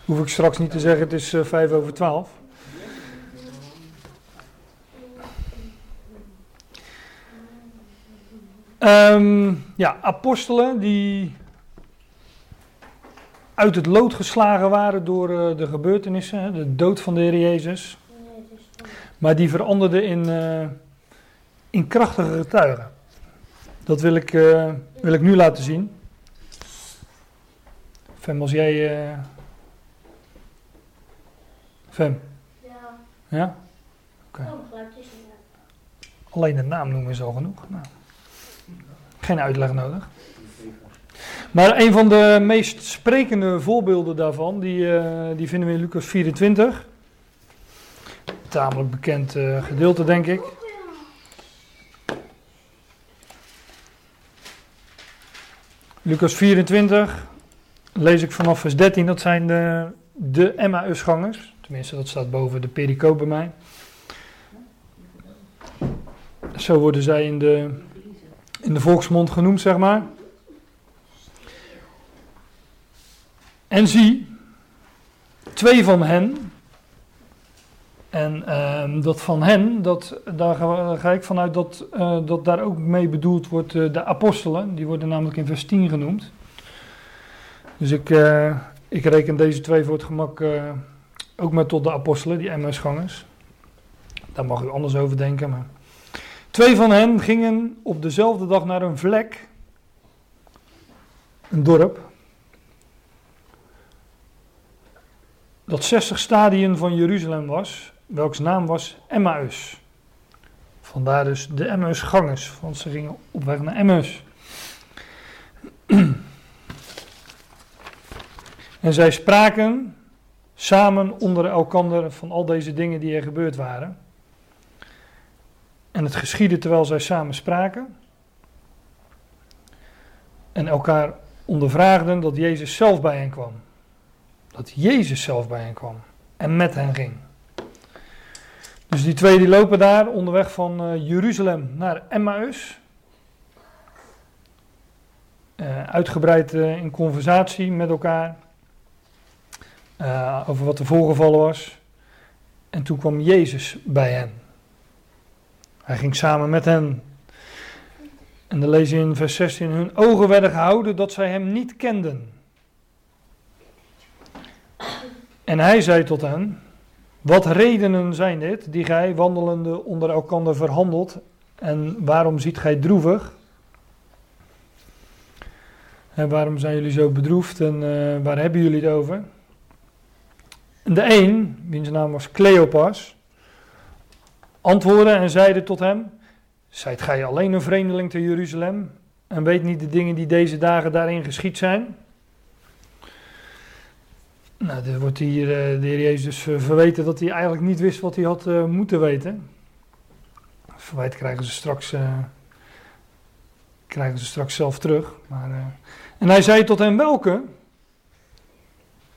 Hoef ik straks niet te zeggen, het is vijf over twaalf. Um, ja, apostelen die uit het lood geslagen waren door de gebeurtenissen, de dood van de Heer Jezus. Maar die veranderden in, in krachtige getuigen. Dat wil ik, uh, wil ik nu laten zien. Fem, als jij. Fem? Ja. Ja? Oké. Okay. Alleen de naam noemen is al genoeg. Nou. Geen uitleg nodig. Maar een van de meest sprekende voorbeelden daarvan, die, uh, die vinden we in Lucas 24. Tamelijk bekend uh, gedeelte, denk ik. Lucas 24, lees ik vanaf vers 13, dat zijn de, de Emmausgangers. Tenminste, dat staat boven de pericoop bij mij. Zo worden zij in de in de volksmond genoemd, zeg maar. En zie, twee van hen, en uh, dat van hen, dat, daar, ga, ik vanuit dat, uh, dat daar ook mee bedoeld wordt uh, de apostelen. Die worden namelijk in vers 10 genoemd. Dus ik, eh, ik reken deze twee voor het gemak ook maar tot de apostelen, die MS-gangers. Daar mag u anders over denken, maar... Twee van hen gingen op dezelfde dag naar een vlek, een dorp, dat 60 stadien van Jeruzalem was, welks naam was Emmaus. Vandaar dus de Emmausgangers, want ze gingen op weg naar Emmaus. en zij spraken samen onder elkander van al deze dingen die er gebeurd waren. En het geschiedde terwijl zij samen spraken. En elkaar ondervraagden dat Jezus zelf bij hen kwam. Dat Jezus zelf bij hen kwam. En met hen ging. Dus die twee die lopen daar onderweg van uh, Jeruzalem naar Emmaus. Uh, uitgebreid uh, in conversatie met elkaar. over wat er voorgevallen was. En toen kwam Jezus bij hen. Hij ging samen met hen. En dan lezen in vers 16: Hun ogen werden gehouden dat zij hem niet kenden. En hij zei tot hen: Wat redenen zijn dit, die gij wandelende onder elkander verhandelt? En waarom ziet gij droevig? En waarom zijn jullie zo bedroefd en uh, waar hebben jullie het over? De een, wiens naam was Cleopas, antwoordden en zeiden tot hem: Zijt gij alleen een vreemdeling te Jeruzalem en weet niet de dingen die deze dagen daarin geschied zijn? Nou, er wordt hier uh, de heer Jezus dus verweten dat hij eigenlijk niet wist wat hij had uh, moeten weten. Verwijt krijgen ze straks, uh, krijgen ze straks zelf terug. Maar, en hij zei tot hem welke?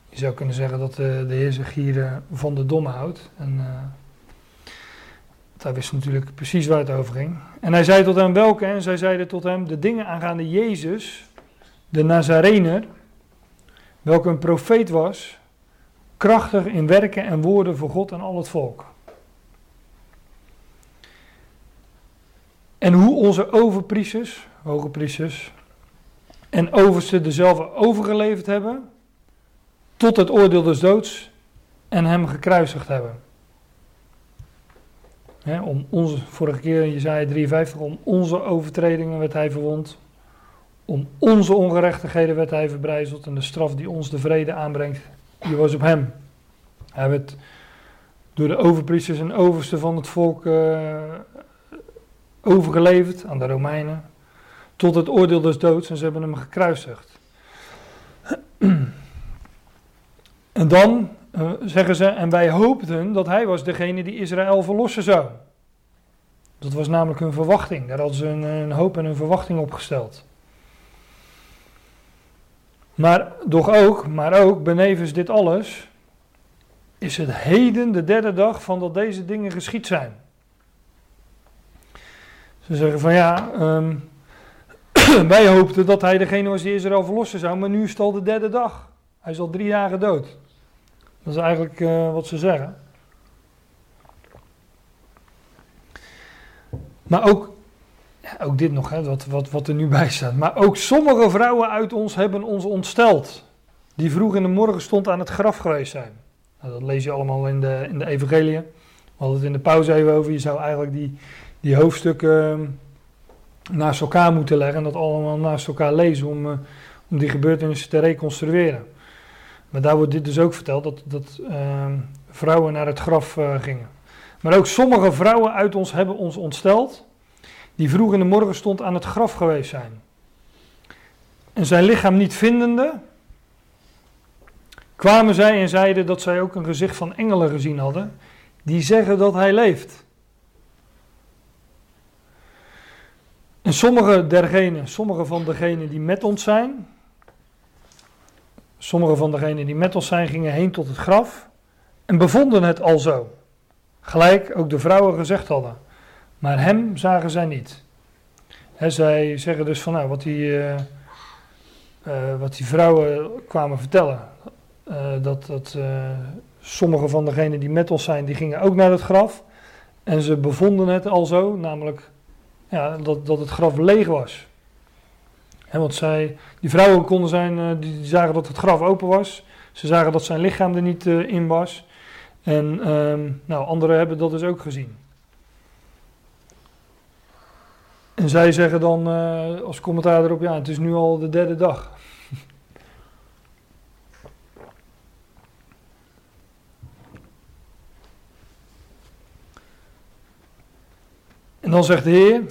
Je zou kunnen zeggen dat de Heer zich hier van de domme houdt. En hij wist natuurlijk precies waar het over ging. En hij zei tot hem welke? En zij zeiden tot hem de dingen aangaande Jezus, de Nazarener, welke een profeet was, krachtig in werken en woorden voor God en al het volk. En hoe onze overpriesters, hoge priesters, en oversten dezelfde overgeleverd hebben, tot het oordeel des doods, en hem gekruisigd hebben om onze, vorige keer in Jezaja 53, om onze overtredingen werd hij verwond. Om onze ongerechtigheden werd hij verbrijzeld. En de straf die ons de vrede aanbrengt, die was op hem. Hij werd door de overpriesters en oversten van het volk uh, overgeleverd aan de Romeinen. Tot het oordeel des doods en ze hebben hem gekruisigd. En dan uh, zeggen ze, en wij hoopten dat hij was degene die Israël verlossen zou. Dat was namelijk hun verwachting. Daar hadden ze een, een hoop en een verwachting op gesteld. Maar doch ook, maar ook, benevens dit alles, is het heden de derde dag van dat deze dingen geschied zijn. Ze zeggen van ja, ehm, wij hoopten dat hij degene was die Israël verlossen zou, maar nu is het al de derde dag. Hij is al drie dagen dood. Dat is eigenlijk uh, wat ze zeggen. Maar ook, ook dit nog, hè, wat, wat, wat er nu bij staat. Maar ook sommige vrouwen uit ons hebben ons ontsteld. Die vroeg in de morgen stond aan het graf geweest zijn. Nou, dat lees je allemaal in de, in de evangelie. We hadden het in de pauze even over. Je zou eigenlijk die, die hoofdstukken ehm, naast elkaar moeten leggen. En dat allemaal naast elkaar lezen om, uh, om die gebeurtenissen te reconstrueren. Maar daar wordt dit dus ook verteld, dat, dat uh, vrouwen naar het graf uh, gingen. Maar ook sommige vrouwen uit ons hebben ons ontsteld, die vroeg in de morgen stond aan het graf geweest zijn. En zijn lichaam niet vindende, kwamen zij en zeiden dat zij ook een gezicht van engelen gezien hadden, die zeggen dat hij leeft. En sommige dergenen, sommige van degenen die met ons zijn, sommige van degenen die met ons zijn, gingen heen tot het graf en bevonden het al zo. Gelijk ook de vrouwen gezegd hadden. Maar hem zagen zij niet. zij zeggen dus van nou, wat die, uh, uh, wat die vrouwen kwamen vertellen. Uh, dat dat sommige van degenen die met ons zijn, die gingen ook naar het graf. En ze bevonden het al zo, namelijk ja, dat, dat het graf leeg was. En want zij, die vrouwen konden zijn, die, die zagen dat het graf open was. Ze zagen dat zijn lichaam er niet in was. En um, nou, anderen hebben dat dus ook gezien. En zij zeggen dan uh, als commentaar erop, ja, het is nu al de derde dag. En dan zegt de Heer,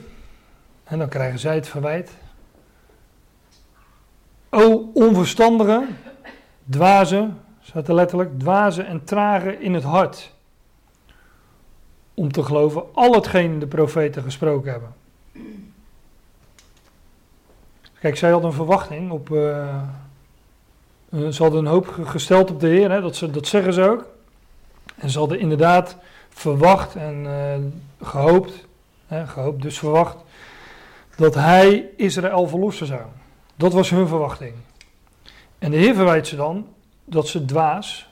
en dan krijgen zij het verwijt. O onverstandige, dwaze, staat er letterlijk, dwaze en trage in het hart. Om te geloven al hetgeen de profeten gesproken hebben. Kijk, zij hadden een verwachting op. Uh, ze hadden een hoop gesteld op de Heer, hè, dat, ze, dat zeggen ze ook. En ze hadden inderdaad verwacht en uh, gehoopt, hè, gehoopt, dus verwacht, dat hij Israël verlossen zou. Dat was hun verwachting. En de Heer verwijt ze dan dat ze dwaas,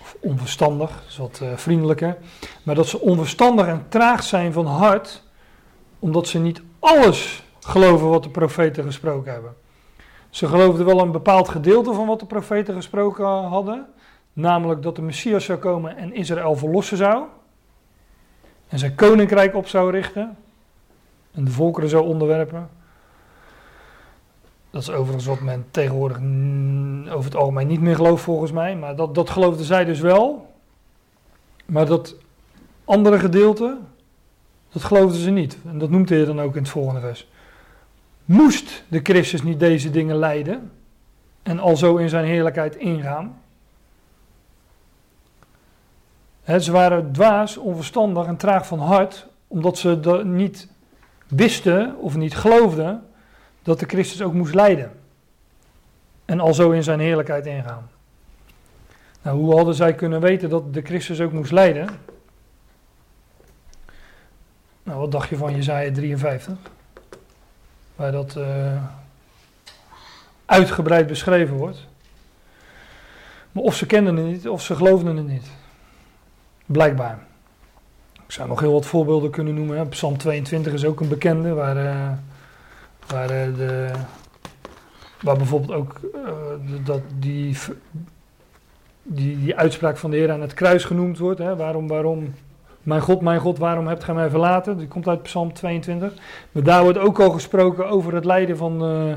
of onverstandig, dat is wat uh, vriendelijker, maar dat ze onverstandig en traag zijn van hart, omdat ze niet alles geloven wat de profeten gesproken hebben. Ze geloofden wel een bepaald gedeelte van wat de profeten gesproken hadden, namelijk dat de Messias zou komen en Israël verlossen zou, en zijn koninkrijk op zou richten, en de volkeren zou onderwerpen. Dat is overigens wat men tegenwoordig over het algemeen niet meer gelooft volgens mij. Maar dat, dat geloofden zij dus wel. Maar dat andere gedeelte, dat geloofden ze niet. En dat noemt hij dan ook in het volgende vers. Moest de Christus niet deze dingen leiden en al zo in zijn heerlijkheid ingaan? ze waren dwaas, onverstandig en traag van hart, omdat ze niet wisten of niet geloofden dat de Christus ook moest lijden. En al zo in zijn heerlijkheid ingaan. Nou, hoe hadden zij kunnen weten dat de Christus ook moest lijden? Nou, wat dacht je van Jezaja 53? Waar dat uh, uitgebreid beschreven wordt. Maar of ze kenden het niet, of ze geloofden het niet. Blijkbaar. Ik zou nog heel wat voorbeelden kunnen noemen. Psalm 22 is ook een bekende, waar... Uh, Waar, uh, de, waar bijvoorbeeld ook dat die, die, die uitspraak van de Heer aan het kruis genoemd wordt. Hè? Waarom, waarom, mijn God, mijn God, waarom hebt gij mij verlaten? Die komt uit Psalm 22. Maar daar wordt ook al gesproken over het lijden van, uh,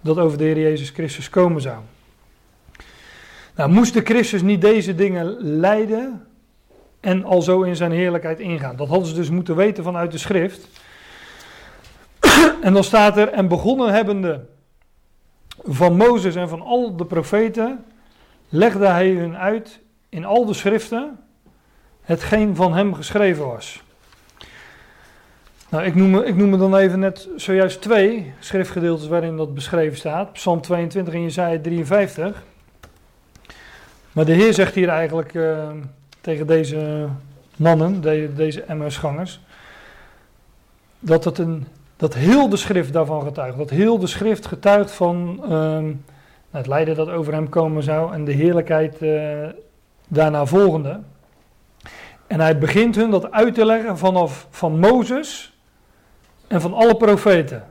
dat over de Heer Jezus Christus komen zou. Nou, moest de Christus niet deze dingen lijden en al zo in zijn heerlijkheid ingaan? Dat hadden ze dus moeten weten vanuit de schrift. En dan staat er, en begonnen hebbende van Mozes en van al de profeten, legde hij hun uit in al de schriften hetgeen van hem geschreven was. Nou, ik noem, ik noem dan even net zojuist twee schriftgedeeltes waarin dat beschreven staat. Psalm 22 en Jezaja 53. Maar de Heer zegt hier eigenlijk uh, tegen deze mannen, de, deze MS-gangers, dat, het een, dat heel de schrift daarvan getuigt. Dat heel de schrift getuigt van um, het lijden dat over hem komen zou en de heerlijkheid uh, daarna volgende. En hij begint hun dat uit te leggen vanaf van Mozes en van alle profeten.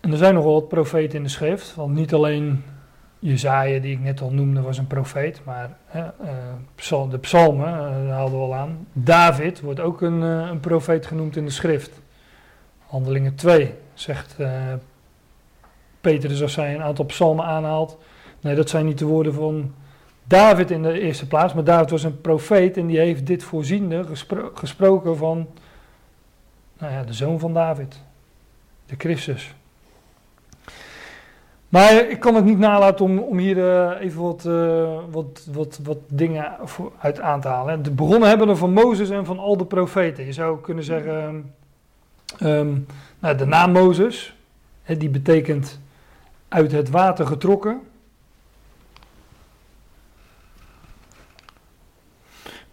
En er zijn nogal wat profeten in de schrift, want niet alleen Jezaja, die ik net al noemde, was een profeet, maar uh, de psalmen uh, haalden we al aan. David wordt ook een, uh, een profeet genoemd in de schrift. Handelingen 2 zegt Peter, dus als hij een aantal psalmen aanhaalt, nee, dat zijn niet de woorden van David in de eerste plaats, maar David was een profeet en die heeft dit voorziende gespro gesproken van nou ja, de zoon van David, de Christus. Maar ik kan het niet nalaten om, om hier uh, even wat, uh, wat, wat, wat dingen uit aan te halen. De bronnen hebben er van Mozes en van al de profeten. Je zou kunnen zeggen, um, nou, de naam Mozes, hè, die betekent uit het water getrokken.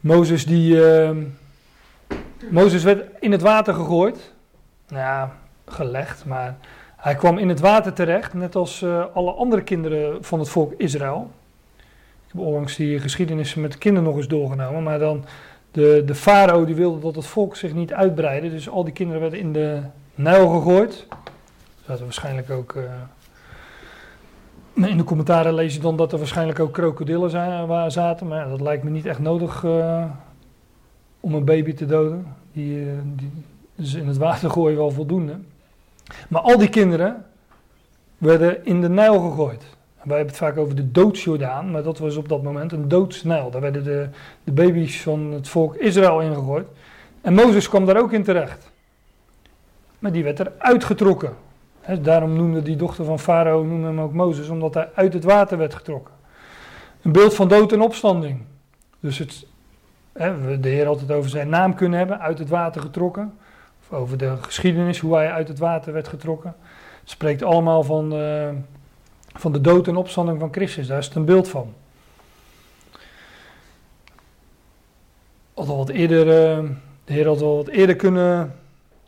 Mozes die. Uh, Mozes werd in het water gegooid. Nou ja, gelegd, maar hij kwam in het water terecht, net als uh, alle andere kinderen van het volk Israël. Ik heb onlangs die geschiedenissen met kinderen nog eens doorgenomen, maar dan de, de farao die wilde dat het volk zich niet uitbreidde, dus al die kinderen werden in de Nijl gegooid. Dat waarschijnlijk ook. Uh, in de commentaren lees je dan dat er waarschijnlijk ook krokodillen zijn, waar zaten, maar dat lijkt me niet echt nodig uh, om een baby te doden. Die, die is in het water gooien wel voldoende. Maar al die kinderen werden in de Nijl gegooid. wij hebben het vaak over de doodsjordaan, maar dat was op dat moment een doodsnijl. Daar werden de, de baby's van het volk Israël ingegooid. En Mozes kwam daar ook in terecht. Maar die werd er uitgetrokken. Daarom noemde die dochter van Farao hem ook Mozes, omdat hij uit het water werd getrokken. Een beeld van dood en opstanding. Dus het, he, de Heer het over zijn naam kunnen hebben, uit het water getrokken over de geschiedenis, hoe hij uit het water werd getrokken. Het spreekt allemaal van, uh, van de dood en opstanding van Christus. Daar is het een beeld van. Had al eerder, uh, de Heer had al wat eerder kunnen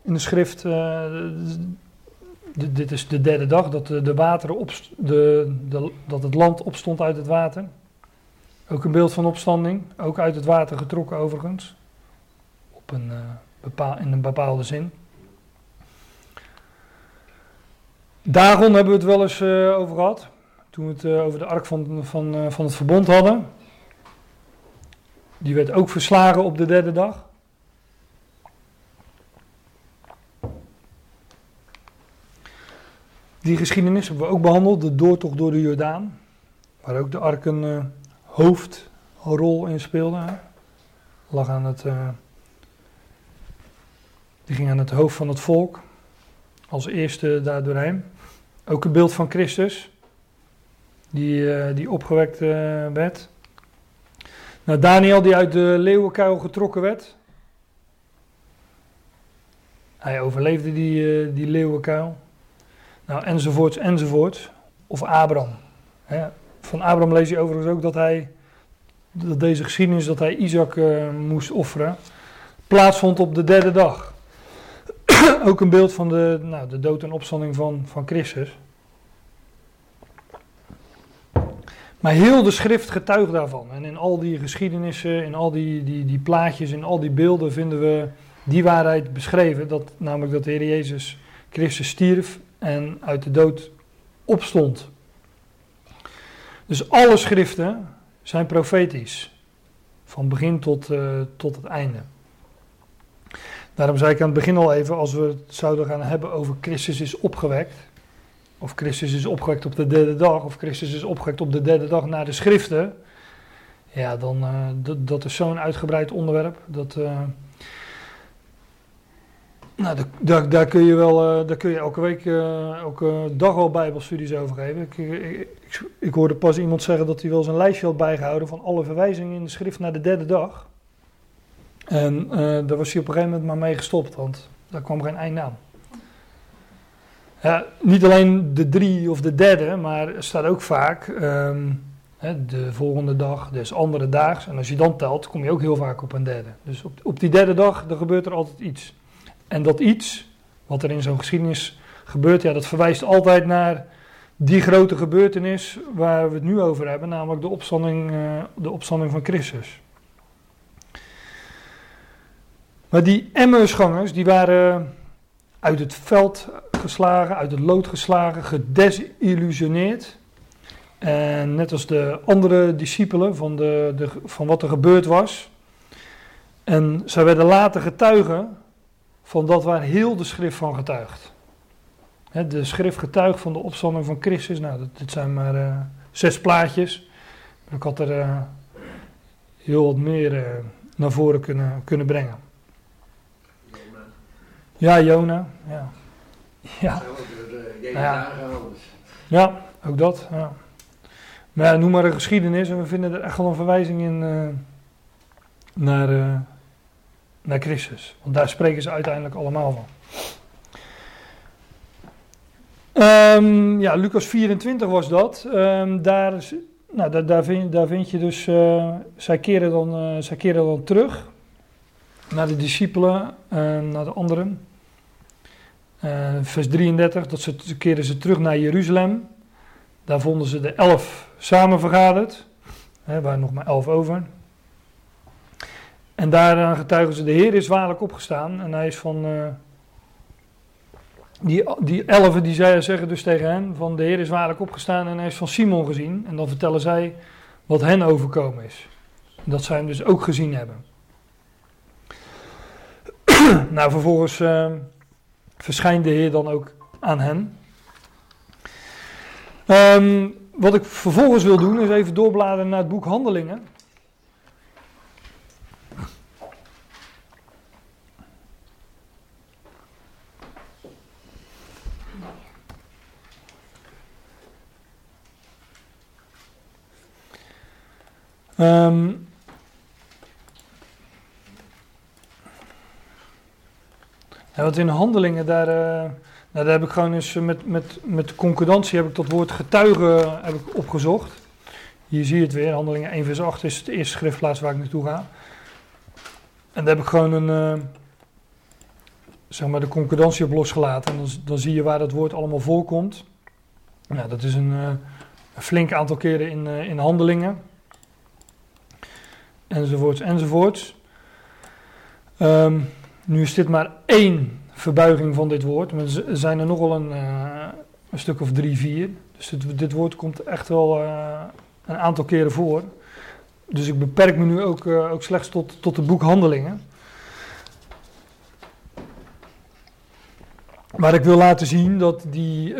in de schrift. Dit is de derde dag dat de, de wateren op, de, dat het land opstond uit het water. Ook een beeld van opstanding, ook uit het water getrokken overigens. Op een in een bepaalde zin. Dagon hebben we het wel eens uh, over gehad. Toen we het uh, over de ark van, van, van het verbond hadden. Die werd ook verslagen op de derde dag. Die geschiedenis hebben we ook behandeld, de doortocht door de Jordaan. Waar ook de ark een hoofdrol in speelde. Lag aan het die ging aan het hoofd van het volk. Als eerste daar doorheen. Ook een beeld van Christus. Die, uh, die opgewekt werd. Nou, Daniel die uit de leeuwenkuil getrokken werd. Hij overleefde die, die leeuwenkuil. Nou, enzovoorts, enzovoorts. Of Abraham. Hè. Van Abraham lees je overigens ook dat hij, dat deze geschiedenis dat hij Isaac moest offeren, plaatsvond op de derde dag. ook een beeld van de, nou, de dood en opstanding van, van Christus. Maar heel de schrift getuigt daarvan. En in al die geschiedenissen, in al die, die, die plaatjes, in al die beelden vinden we die waarheid beschreven. Dat, namelijk dat de Heer Jezus Christus stierf en uit de dood opstond. Dus alle schriften zijn profetisch. Van begin tot, uh, tot het einde. Daarom zei ik aan het begin al even, als we het zouden gaan hebben over Christus is opgewekt, of Christus is opgewekt op de derde dag, of Christus is opgewekt op de derde dag na de schriften, ja, dan uh, dat, is zo'n uitgebreid onderwerp. Dat, uh, nou, daar, daar kun je wel, uh, daar kun je elke week, elke dag wel bijbelstudies over geven. Ik, ik, ik, ik, hoorde pas iemand zeggen dat hij wel zijn lijstje had bijgehouden van alle verwijzingen in de schrift naar de derde dag. En daar was hij op een gegeven moment maar mee gestopt, want daar kwam geen einde aan. Niet alleen de drie of de derde, maar er staat ook vaak um, hè, de volgende dag, dus andere daags. En als je dan telt, kom je ook heel vaak op een derde. Dus op, op die derde dag, dan gebeurt er altijd iets. En dat iets, wat er in zo'n geschiedenis gebeurt, ja, dat verwijst altijd naar die grote gebeurtenis waar we het nu over hebben, namelijk de opstanding, uh, de opstanding van Christus. Maar die Emmausgangers, die waren uit het veld geslagen, uit het lood geslagen, gedesillusioneerd. En net als de andere discipelen van, de, de, van wat er gebeurd was. En zij werden later getuigen van dat waar heel de schrift van getuigt. de schrift getuigt van de opstanding van Christus. Nou, dat, dit zijn maar uh, zes plaatjes. Ik had er uh, heel wat meer uh, naar voren kunnen, kunnen brengen. Ja, Jona. Ja. Ja. Ja. ja, ook dat. Ja. Maar ja, noem maar een geschiedenis en we vinden er echt wel een verwijzing in naar, naar Christus. Want daar spreken ze uiteindelijk allemaal van. Um, ja, Lucas 24 was dat. Um, daar, nou, daar, daar, vind, je dus, uh, zij, keren dan, zij keren dan terug naar de discipelen, naar de anderen. Vers 33, dat ze keren ze terug naar Jeruzalem. Daar vonden ze de elf samen vergaderd. Er waren nog maar elf over. En daaraan getuigen ze, de Heer is waarlijk opgestaan. En hij is van, uh, die, die elfen die zij zeggen dus tegen hen, van de Heer is waarlijk opgestaan en hij is van Simon gezien. En dan vertellen zij wat hen overkomen is. Dat zij hem dus ook gezien hebben. nou, vervolgens... Uh, verschijnt de Heer dan ook aan hen. Um, wat ik vervolgens wil doen is even doorbladeren naar het boek Handelingen. Um, wat in handelingen, daar, uh, nou, daar heb ik gewoon eens met, met, met concordantie heb ik dat woord getuige heb ik opgezocht. Hier zie je het weer, handelingen 1 vers 8 is de eerste schriftplaats waar ik naartoe ga. En daar heb ik gewoon een, uh, zeg maar de concordantie op losgelaten. En dan, dan zie je waar dat woord allemaal voorkomt. Nou, dat is een, uh, een flink aantal keren in, in handelingen. Enzovoorts, enzovoorts. Um, nu is dit maar één verbuiging van dit woord, maar er zijn er nogal een, uh, een stuk of drie, vier. Dus dit, dit woord komt echt wel uh, een aantal keren voor. Dus ik beperk me nu ook, uh, ook slechts tot, tot het boek Handelingen. Maar ik wil laten zien dat die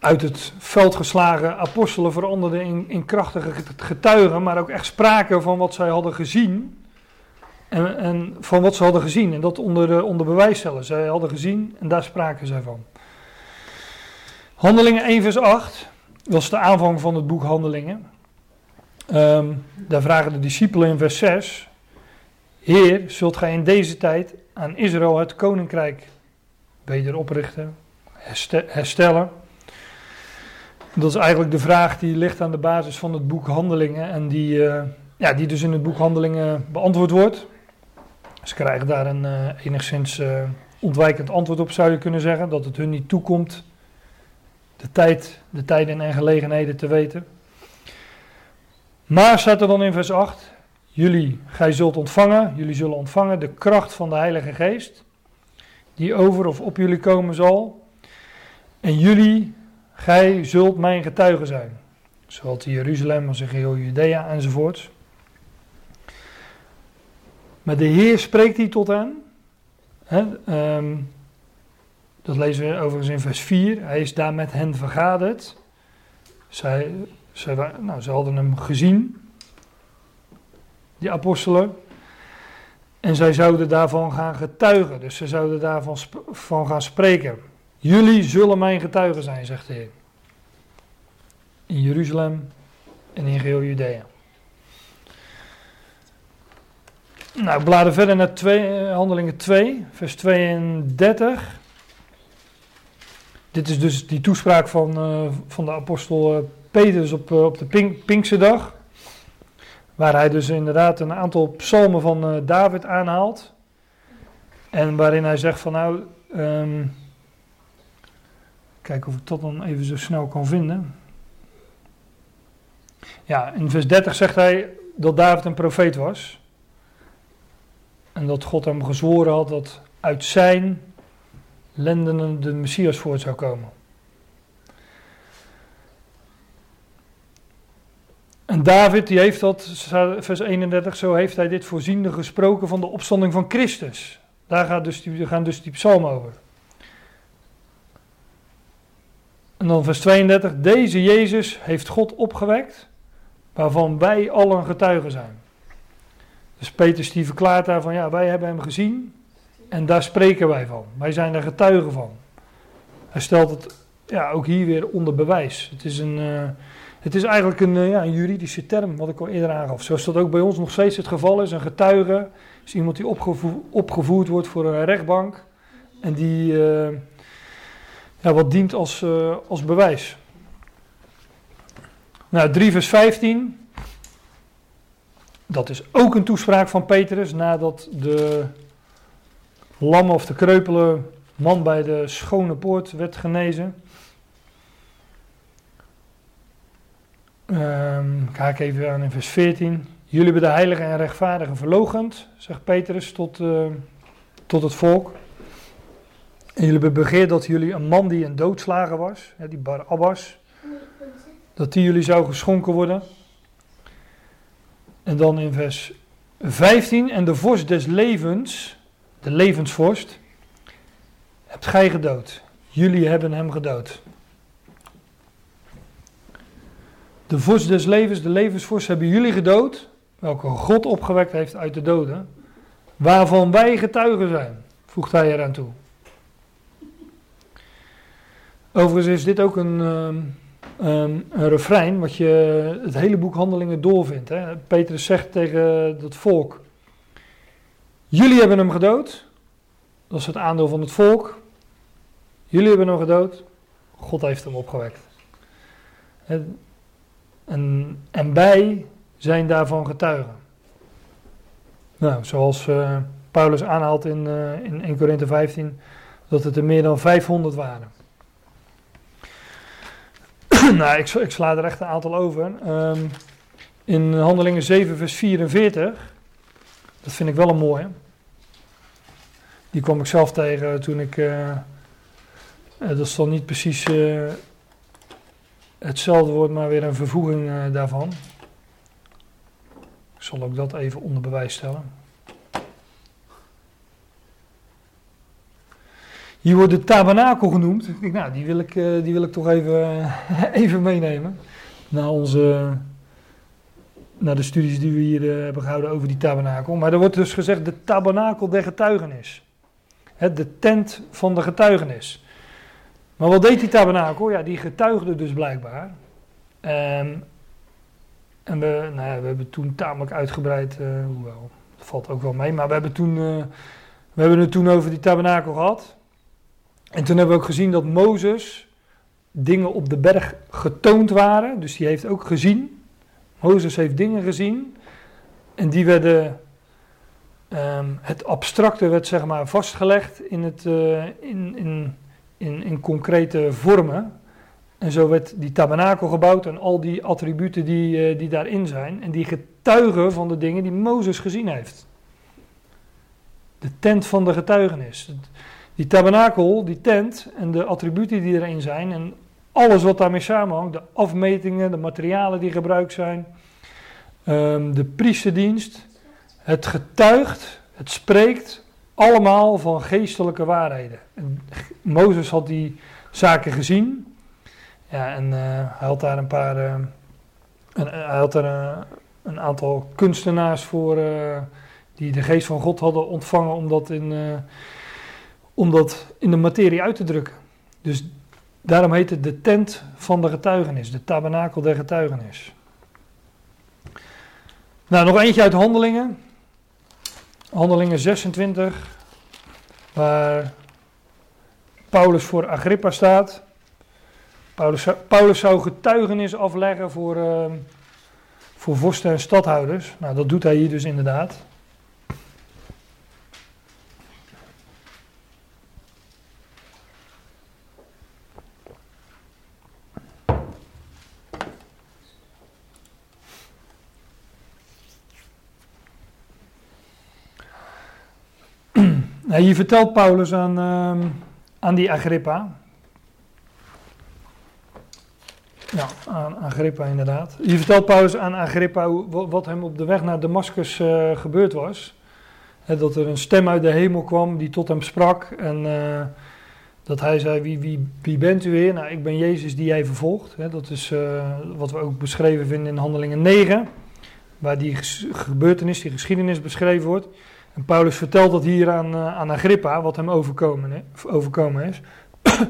uit het veld geslagen apostelen veranderden in, krachtige getuigen, maar ook echt spraken van wat zij hadden gezien en, en, van wat ze hadden gezien. En dat onder, onder bewijs stellen. Zij hadden gezien en daar spraken zij van. Handelingen 1 vers 8. Dat is de aanvang van het boek Handelingen. Um, daar vragen de discipelen in vers 6. Heer, zult gij in deze tijd aan Israël het koninkrijk wederoprichten, herstellen? Dat is eigenlijk de vraag die ligt aan de basis van het boek Handelingen en die, uh, ja, die dus in het boek Handelingen beantwoord wordt. Ze krijgen daar een uh, enigszins uh, ontwijkend antwoord op, zou je kunnen zeggen. Dat het hun niet toekomt de, tijd, de tijden en gelegenheden te weten. Maar staat er dan in vers 8: Jullie, gij zult ontvangen, jullie zullen ontvangen de kracht van de Heilige Geest, die over of op jullie komen zal. En jullie, gij zult mijn getuigen zijn. Zowel in Jeruzalem als in geheel Judea enzovoorts. Maar de Heer spreekt hier tot. Hè, um, dat lezen we overigens in vers 4. Hij is daar met hen vergaderd. Zij, zij, nou, ze hadden hem gezien, die apostelen. En zij zouden daarvan gaan getuigen. Dus ze zouden daarvan van gaan spreken. Jullie zullen mijn getuigen zijn, zegt de Heer. In Jeruzalem en in geheel Judea. Nou, we bladen verder naar twee, eh, Handelingen 2, vers 32. Dit is dus die toespraak van, uh, van de apostel uh, Petrus op, op de Pink, Pinksterdag. Waar hij dus inderdaad een aantal psalmen van David aanhaalt. En waarin hij zegt van nou, um, kijk of ik dat dan even zo snel kan vinden. Ja, in vers 30 zegt hij dat David een profeet was. En dat God hem gezworen had dat uit zijn lendenen de Messias voort zou komen. En David, die heeft dat, vers 31, zo heeft hij dit voorziende gesproken van de opstanding van Christus. Daar gaat dus die, gaan dus die psalmen over. En dan vers 32, deze Jezus heeft God opgewekt, waarvan wij allen getuigen zijn. Dus Petrus die verklaart daar van, ja, wij hebben hem gezien en daar spreken wij van. Wij zijn er getuigen van. Hij stelt het ja, ook hier weer onder bewijs. Het is, een, uh, het is eigenlijk een, uh, ja, een juridische term, wat ik al eerder aangaf. Zoals dat ook bij ons nog steeds het geval is. Een getuige is iemand die opgevo opgevoerd wordt voor een rechtbank. En die uh, ja, wat dient als, als bewijs. Nou, 3 vers 15. Dat is ook een toespraak van Petrus nadat de lam of de kreupele man bij de schone poort werd genezen. Um, kijk even aan in vers 14. Jullie hebben de heilige en rechtvaardige verlogend, zegt Petrus tot, uh, tot het volk. En jullie hebben begeerd dat jullie een man die een doodslager was, die Bar Abbas, dat die jullie zou geschonken worden. En dan in vers 15, en de vorst des levens, de levensvorst, hebt gij gedood. Jullie hebben hem gedood. De vorst des levens, de levensvorst, hebben jullie gedood, welke God opgewekt heeft uit de doden, waarvan wij getuigen zijn, voegt hij eraan toe. Overigens is dit ook een, um, um, een refrein wat je het hele boek Handelingen doorvindt. Hè? Petrus zegt tegen dat volk, jullie hebben hem gedood, dat is het aandeel van het volk. Jullie hebben hem gedood, God heeft hem opgewekt. En, en, wij zijn daarvan getuigen. Nou, zoals uh, Paulus aanhaalt in, uh, in 1 Korinthe 15, dat het er meer dan 500 waren. nou, ik, ik, sla er echt een aantal over. Um, in Handelingen 7, vers 44, dat vind ik wel een mooie. Die kwam ik zelf tegen toen ik. Uh, dat is dan niet precies uh, hetzelfde woord, maar weer een vervoeging daarvan. Ik zal ook dat even onder bewijs stellen. Hier wordt de tabernakel genoemd. Ik denk, nou, die wil ik, die wil ik toch even, even meenemen. Naar, onze, naar de studies die we hier hebben gehouden over die tabernakel. Maar er wordt dus gezegd de tabernakel der getuigenis de tent van de getuigenis. Maar wat deed die tabernakel? Ja, die getuigde dus blijkbaar. Ehm, en we, nou ja, we hebben toen tamelijk uitgebreid, hoewel, dat valt ook wel mee, maar we hebben, toen, we hebben het toen over die tabernakel gehad. En toen hebben we ook gezien dat Mozes dingen op de berg getoond waren. Dus die heeft ook gezien. Mozes heeft dingen gezien. En die werden Um, het abstracte werd zeg maar vastgelegd in, het, uh, in, in, in, concrete vormen. En zo werd die tabernakel gebouwd en al die attributen die, uh, die daarin zijn. En die getuigen van de dingen die Mozes gezien heeft. De tent van de getuigenis. Die tabernakel, die tent en de attributen die erin zijn. En alles wat daarmee samenhangt. De afmetingen, de materialen die gebruikt zijn. Um, de priesterdienst het getuigt, het spreekt allemaal van geestelijke waarheden. En Mozes had die zaken gezien. Ja, en uh, hij had daar een paar. Uh, een, hij had er een aantal kunstenaars voor. die de geest van God hadden ontvangen om dat, in, om dat in de materie uit te drukken. Dus daarom heet het de tent van de getuigenis, de tabernakel der getuigenis. Nou, nog eentje uit handelingen. Handelingen 26, waar Paulus voor Agrippa staat. Paulus, zou getuigenis afleggen voor, uh, voor vorsten en stadhouders. Nou, dat doet hij hier dus inderdaad. Nou, hier vertelt Paulus aan, uh, aan die Agrippa. Ja, aan Agrippa inderdaad. Hier vertelt Paulus aan Agrippa wat hem op de weg naar Damascus uh, gebeurd was. dat er een stem uit de hemel kwam die tot hem sprak. En uh, dat hij zei, wie, wie, wie bent u weer? Nou, ik ben Jezus die jij vervolgt. dat is uh, wat we ook beschreven vinden in Handelingen 9. Waar die gebeurtenis, die geschiedenis beschreven wordt. Paulus vertelt dat hier aan, uh, aan Agrippa, wat hem overkomen, overkomen is.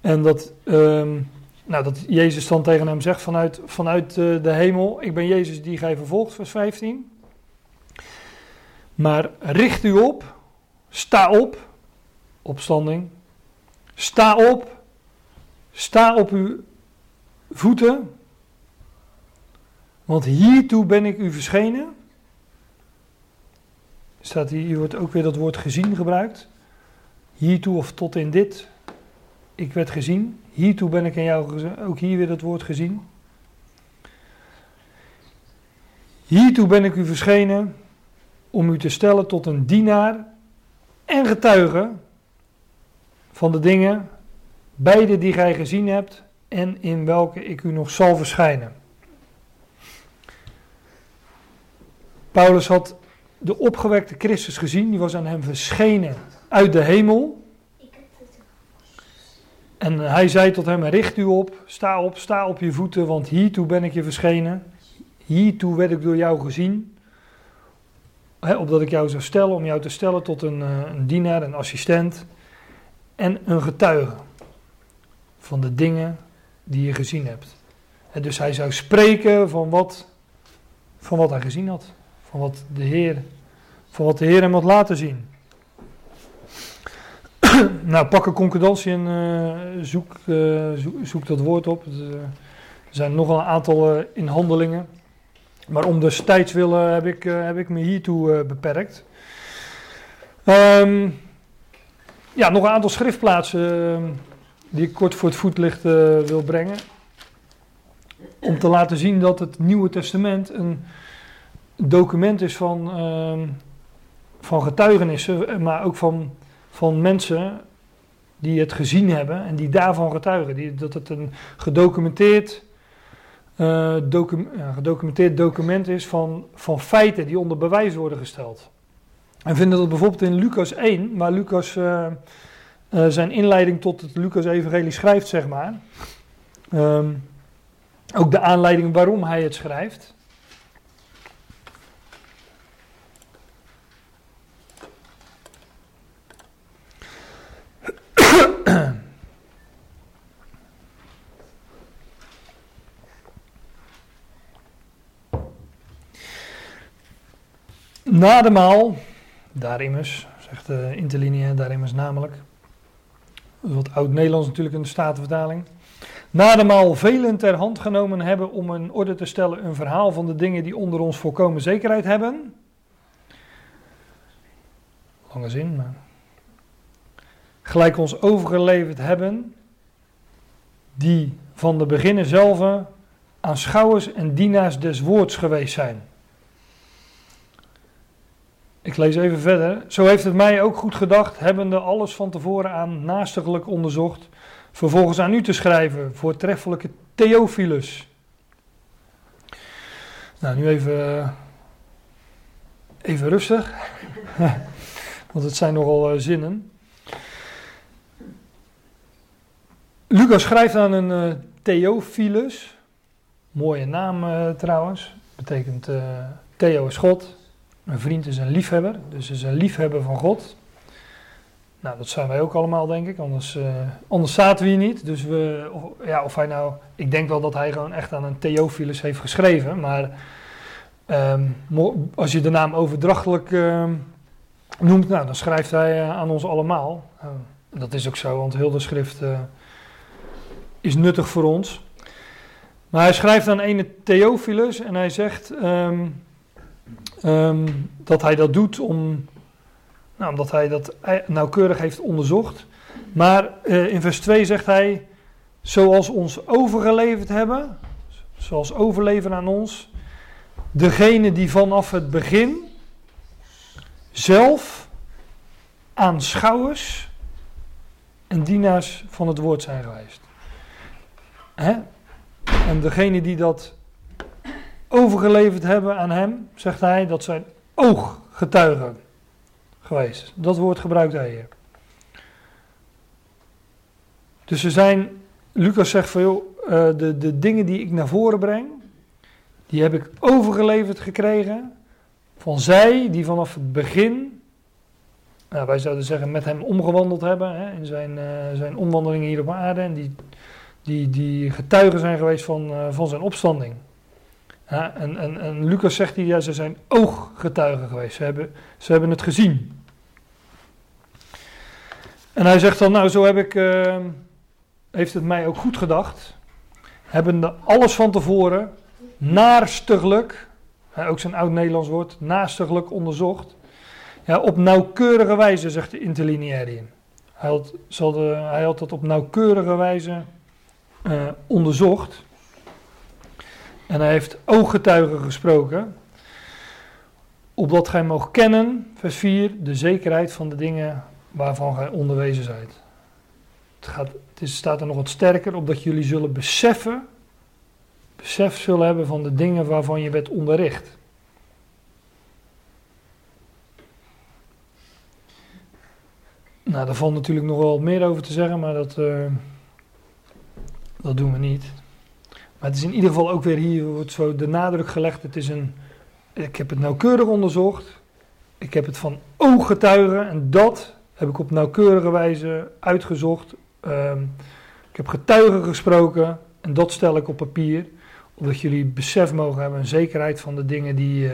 en dat, um, nou, dat Jezus dan tegen hem zegt vanuit, vanuit uh, de hemel: Ik ben Jezus die gij vervolgt, vers 15. Maar richt u op, sta op, opstanding. Sta op, sta op uw voeten. Want hiertoe ben ik u verschenen staat hier, hier wordt ook weer dat woord gezien gebruikt. Hiertoe of tot in dit. Ik werd gezien. Hiertoe ben ik in jou Ook hier weer dat woord gezien. Hiertoe ben ik u verschenen om u te stellen tot een dienaar en getuige van de dingen, beide die gij gezien hebt en in welke ik u nog zal verschijnen. Paulus had de opgewekte Christus gezien, die was aan hem verschenen uit de hemel. En hij zei tot hem: Richt u op, sta op, sta op je voeten, want hiertoe ben ik je verschenen. Hiertoe werd ik door jou gezien. opdat ik jou zou stellen, om jou te stellen tot een, eh, een dienaar, een assistent en een getuige van de dingen die je gezien hebt. dus hij zou spreken van wat, van wat hij gezien had van wat de Heer, van wat de Heer hem had laten zien. nou, pak een concordantie en uh, zoek, uh, zoek, zoek, dat woord op. Er zijn nogal een aantal uh, inhandelingen. Maar om de tijds willen heb ik, heb ik me hiertoe beperkt. Um, ja, nog een aantal schriftplaatsen die ik kort voor het voetlicht wil brengen. Om te laten zien dat het Nieuwe Testament een document is van, uh, van getuigenissen, maar ook van, van mensen die het gezien hebben en die daarvan getuigen. Die, dat het een gedocumenteerd, docu ja, gedocumenteerd document is van, van feiten die onder bewijs worden gesteld. En vinden dat bijvoorbeeld in Lucas 1, waar Lucas uh, zijn inleiding tot het Lucas-evangelie schrijft, zeg maar. Um, ook de aanleiding waarom hij het schrijft. Na de maal, immers, zegt de interlinie, immers namelijk. Wat oud-Nederlands natuurlijk in de Statenvertaling. Na de maal velen ter hand genomen hebben om in orde te stellen een verhaal van de dingen die onder ons volkomen zekerheid hebben. Lange zin, maar. Gelijk ons overgeleverd hebben, die van de beginnen zelf aanschouwers en dienaars des woords geweest zijn. Ik lees even verder. Zo heeft het mij ook goed gedacht, hebbende alles van tevoren aan naastiglijk onderzocht, vervolgens aan u te schrijven, voortreffelijke Theophilus. Nou, nu even, even rustig, want het zijn nogal uh, zinnen. Lucas schrijft aan een uh, Theophilus, mooie naam uh, trouwens, betekent Theo is God, een vriend is een liefhebber, dus is een liefhebber van God. Nou, dat zijn wij ook allemaal, denk ik. Anders, uh, anders zaten we hier niet. Dus we, of, ja, of hij nou, ik denk wel dat hij gewoon echt aan een Theophilus heeft geschreven. Maar Ehm, als je de naam overdrachtelijk ehm, noemt, nou, dan schrijft hij eh, aan ons allemaal. Uh, dat is ook zo, want heel de schrift is nuttig voor ons. Maar hij schrijft aan ene Theophilus en hij zegt um, dat hij dat doet om, nou, omdat hij dat nauwkeurig heeft onderzocht. Maar uh, in vers 2 zegt hij, zoals ons overgeleverd hebben, zoals overleveren aan ons, degene die vanaf het begin zelf aanschouwers en dienaars van het woord zijn geweest. Hè? En degene die dat overgeleverd hebben aan hem, zegt hij, dat zijn ooggetuigen geweest. Dat woord gebruikt hij hier. Dus ze zijn, Lucas zegt van joh, uh, de, de dingen die ik naar voren breng, die heb ik overgeleverd gekregen van zij die vanaf het begin, nou, wij zouden zeggen met hem omgewandeld hebben hè, in zijn, uh, zijn omwandelingen hier op aarde en die, die, die getuigen zijn geweest van, uh, van zijn opstanding. En, en, en Lucas zegt hier, ja, ze zijn ooggetuigen geweest, ze hebben, ze hebben het gezien. En hij zegt dan, nou zo heb ik, uh, heeft het mij ook goed gedacht, hebben alles van tevoren naarstiglijk, ook zijn oud-Nederlands woord, naarstiglijk onderzocht. Ja, op nauwkeurige wijze, zegt de interlineariën. Hij had, de, hij had dat op nauwkeurige wijze uh, onderzocht. En hij heeft ooggetuigen gesproken. Opdat gij mocht kennen, vers 4, de zekerheid van de dingen waarvan gij onderwezen zijt. Het, gaat, het staat er nog wat sterker, opdat jullie zullen beseffen besef zullen hebben van de dingen waarvan je werd onderricht. Nou, daar valt natuurlijk nog wel meer over te zeggen, maar dat, uh, dat doen we niet. Maar het is in ieder geval ook weer hier wordt zo de nadruk gelegd. Het is een, ik heb het nauwkeurig onderzocht. Ik heb het van ooggetuigen en dat heb ik op nauwkeurige wijze uitgezocht. Um, ik heb getuigen gesproken en dat stel ik op papier omdat jullie besef mogen hebben en zekerheid van de dingen die, uh,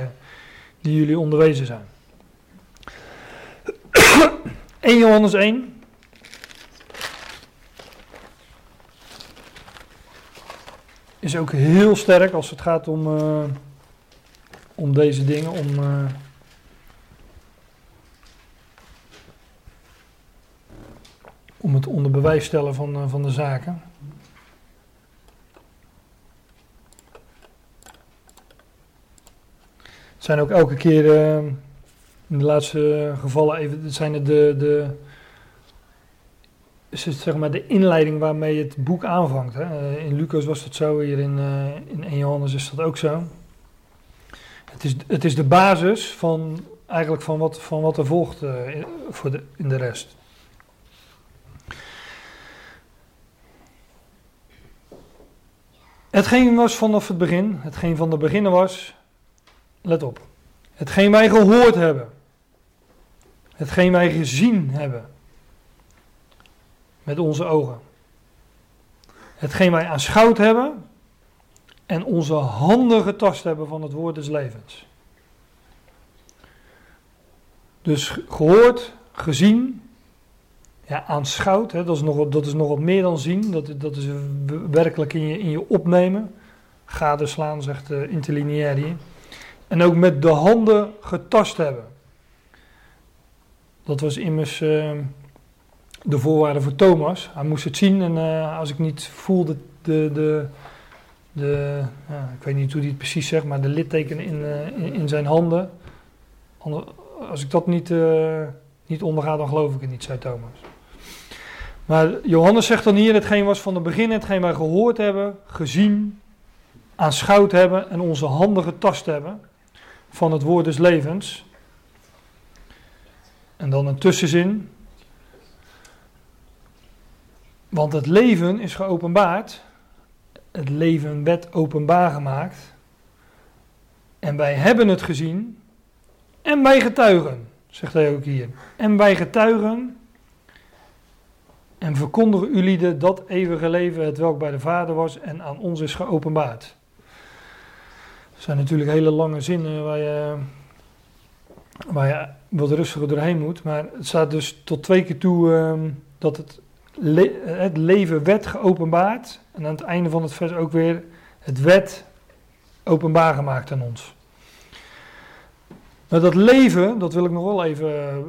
die jullie onderwezen zijn. 1 Johannes 1. Is ook heel sterk als het gaat om, uh, om deze dingen, om, uh, om het onder bewijs stellen van, van de zaken. Het zijn ook elke keer, in de laatste gevallen, even, het zijn de, de, is het zeg maar de inleiding waarmee het boek aanvangt. Hè? Uh, in Lucas was dat zo, hier in, uh, in 1 Johannes is dat ook zo. Het is, het is de basis van, eigenlijk van wat, van wat er volgt in, voor de, in de rest. Hetgeen was vanaf het begin, hetgeen van de beginnen was, let op. Hetgeen wij gehoord hebben. Hetgeen wij gezien hebben. Met onze ogen. Hetgeen wij aanschouwd hebben. En onze handen getast hebben van het woord des levens. Dus gehoord, gezien, ja, aanschouwd, dat, is nog, dat is nog wat meer dan zien. Dat, dat is werkelijk in je, in je opnemen. Gadeslaan, zegt de interlineair en ook met de handen getast hebben. Dat was immers uh, de voorwaarde voor Thomas. Hij moest het zien en uh, als ik niet voelde de, de, de ja, ik weet niet hoe hij het precies zegt, maar de littekenen in, uh, in, zijn handen. Als ik dat niet, niet onderga, dan geloof ik het niet, zei Thomas. Maar Johannes zegt dan hier, hetgeen was van het begin, hetgeen wij gehoord hebben, gezien, aanschouwd hebben en onze handen getast hebben van het woord des levens. En dan een tussenzin. Want het leven is geopenbaard. Het leven werd openbaar gemaakt. En wij hebben het gezien. En wij getuigen, zegt hij ook hier. En wij getuigen. En verkondigen jullie dat eeuwige leven, het welk bij de Vader was en aan ons is geopenbaard zijn natuurlijk hele lange zinnen waar je, waar je wat rustiger doorheen moet. Maar het staat dus tot twee keer toe ehm, dat het, het leven werd geopenbaard. En aan het einde van het vers ook weer het wet openbaar gemaakt aan ons. Maar dat leven, dat wil ik nog wel even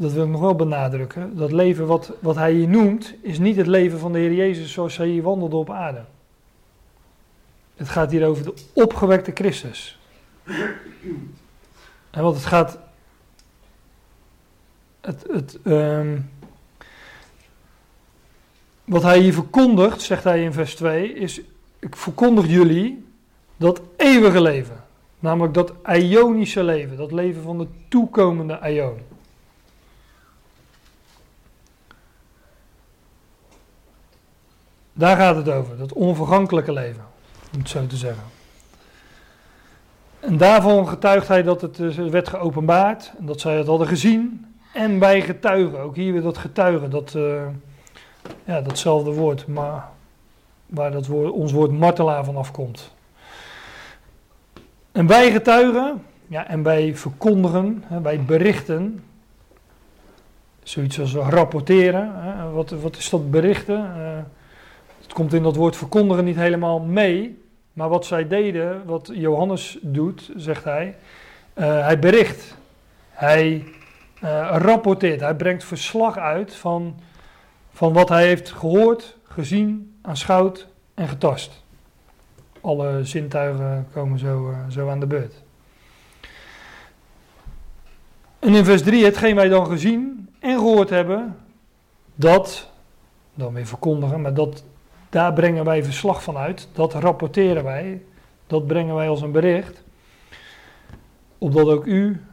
dat wil ik nog wel benadrukken. Dat leven wat, wat hij hier noemt, is niet het leven van de Heer Jezus zoals hij hier wandelde op aarde. Het gaat hier over de opgewekte Christus. En wat het gaat. Het, het, um, wat hij hier verkondigt, zegt hij in vers 2, is: Ik verkondig jullie dat eeuwige leven. Namelijk dat Ionische leven, dat leven van de toekomende Ion. Daar gaat het over, dat onvergankelijke leven, om het zo te zeggen. En daarvan getuigt hij dat het dus werd geopenbaard en dat zij het hadden gezien. En bij getuigen, ook hier weer dat getuigen, dat, uh, ja, datzelfde woord, maar waar dat woord, ons woord martelaar van afkomt. En bij getuigen, ja, en bij verkondigen, hè, bij berichten, zoiets als rapporteren, hè, wat, wat is dat berichten? Uh, het komt in dat woord verkondigen niet helemaal mee. Maar wat zij deden, wat Johannes doet, zegt hij. Uh, hij bericht. Hij uh, rapporteert. Hij brengt verslag uit van, van wat hij heeft gehoord, gezien, aanschouwd en getast. Alle zintuigen komen zo, uh, zo aan de beurt. En in vers 3, hetgeen wij dan gezien en gehoord hebben, dat, dan weer verkondigen, maar dat daar brengen wij verslag van uit. Dat rapporteren wij. Dat brengen wij als een bericht. Opdat ook u,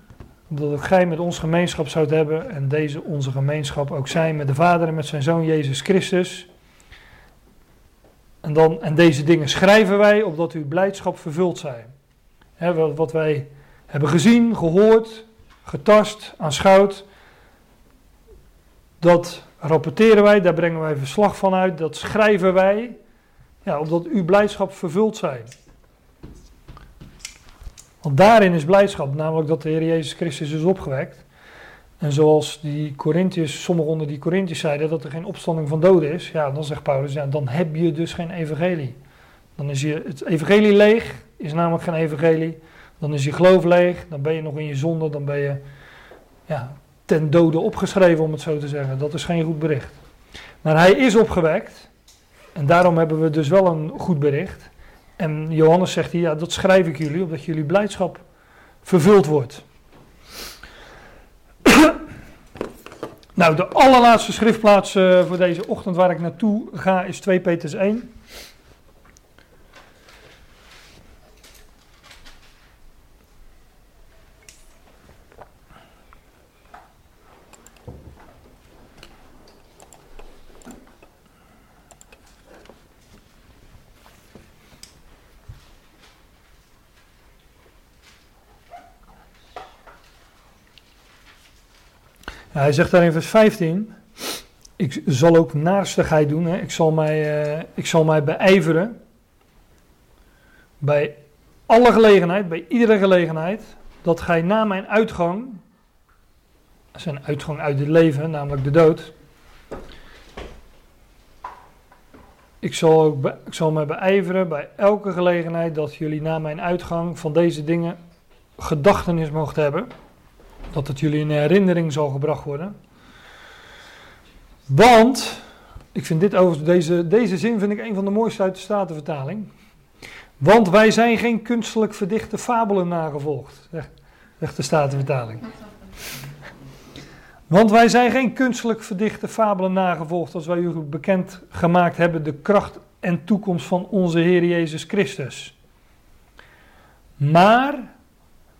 opdat ook gij met ons gemeenschap zoudt hebben. En deze onze gemeenschap ook zijn met de Vader en met zijn Zoon Jezus Christus. En, dan, en deze dingen schrijven wij opdat uw blijdschap vervuld wat, wat wij hebben gezien, gehoord, getast, aanschouwd. Dat rapporteren wij, daar brengen wij verslag van uit, dat schrijven wij, ja, opdat uw blijdschap vervuld zijn. Want daarin is blijdschap, namelijk dat de Heer Jezus Christus is opgewekt. En zoals die Corinthiërs, sommigen onder die Corinthiërs zeiden dat er geen opstanding van doden is, ja, dan zegt Paulus, ja, dan heb je dus geen evangelie. Dan is je, het evangelie leeg, is namelijk geen evangelie. Dan is je geloof leeg, dan ben je nog in je zonde, dan ben je ja, ten dode opgeschreven, om het zo te zeggen. Dat is geen goed bericht. Maar hij is opgewekt. En daarom hebben we dus wel een goed bericht. En Johannes zegt hier, ja, dat schrijf ik jullie, opdat jullie blijdschap vervuld wordt. nou, de allerlaatste schriftplaats uh, voor deze ochtend waar ik naartoe ga is 2 Peters 1. Hij zegt daar in vers 15: Ik zal ook naarstigheid doen, hè. Ik, zal mij, uh, ik zal mij beijveren. Bij alle gelegenheid, bij iedere gelegenheid, dat gij na mijn uitgang, zijn uitgang uit het leven, namelijk de dood. Ik zal, ook ik zal mij beijveren bij elke gelegenheid dat jullie na mijn uitgang van deze dingen gedachtenis mocht hebben dat het jullie in herinnering zal gebracht worden. Want, ik vind dit over deze, deze zin vind ik een van de mooiste uit de Statenvertaling. Want wij zijn geen kunstelijk verdichte fabelen nagevolgd, zegt de Statenvertaling. Want wij zijn geen kunstelijk verdichte fabelen nagevolgd als wij u bekend gemaakt hebben de kracht en toekomst van onze Heer Jezus Christus. Maar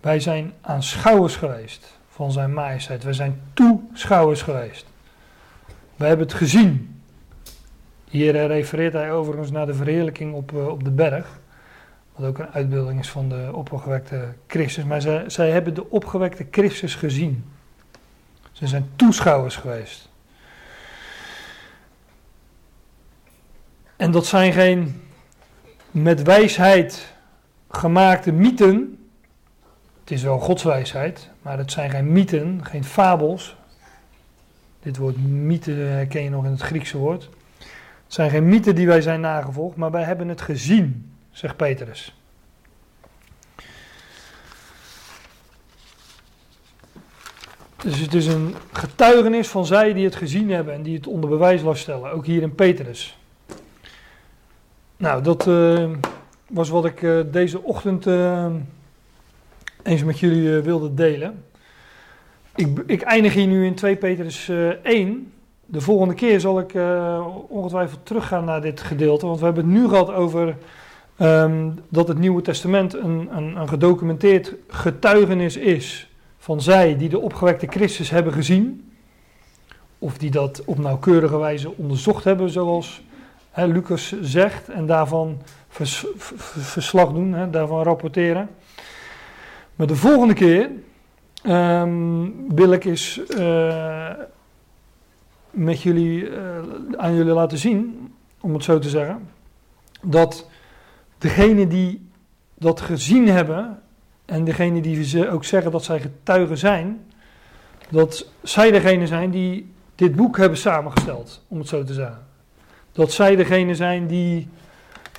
wij zijn aanschouwers geweest van zijn majesteit. We zijn toeschouwers geweest. We hebben het gezien. Hier refereert hij overigens naar de verheerlijking op, eh, op de berg. Wat ook een uitbeelding is van de opgewekte Christus. Maar zij, zij hebben de opgewekte Christus gezien. Ze zijn toeschouwers geweest. En dat zijn geen met wijsheid gemaakte mythen. Het is wel godswijsheid, maar het zijn geen mythen, geen fabels. Dit woord mythe herken je nog in het Griekse woord. Het zijn geen mythen die wij zijn nagevolgd, maar wij hebben het gezien, zegt Petrus. Dus het is een getuigenis van zij die het gezien hebben en die het onder bewijs stellen, ook hier in Petrus. Nou, dat uh, was wat ik uh, deze ochtend uh, eens met jullie wilde delen. Ik, ik, eindig hier nu in 2 Petrus 1. De volgende keer zal ik ongetwijfeld teruggaan naar dit gedeelte, want we hebben het nu gehad over um, dat het Nieuwe Testament een, een, een gedocumenteerd getuigenis is van zij die de opgewekte Christus hebben gezien, of die dat op nauwkeurige wijze onderzocht hebben, zoals hè, Lucas zegt, en daarvan verslag doen, hè, daarvan rapporteren. Maar de volgende keer um, wil ik eens uh, met jullie, uh, aan jullie laten zien, om het zo te zeggen, dat degene die dat gezien hebben, en degene die ze ook zeggen dat zij getuigen zijn, dat zij degene zijn die dit boek hebben samengesteld, om het zo te zeggen. Dat zij degene zijn die,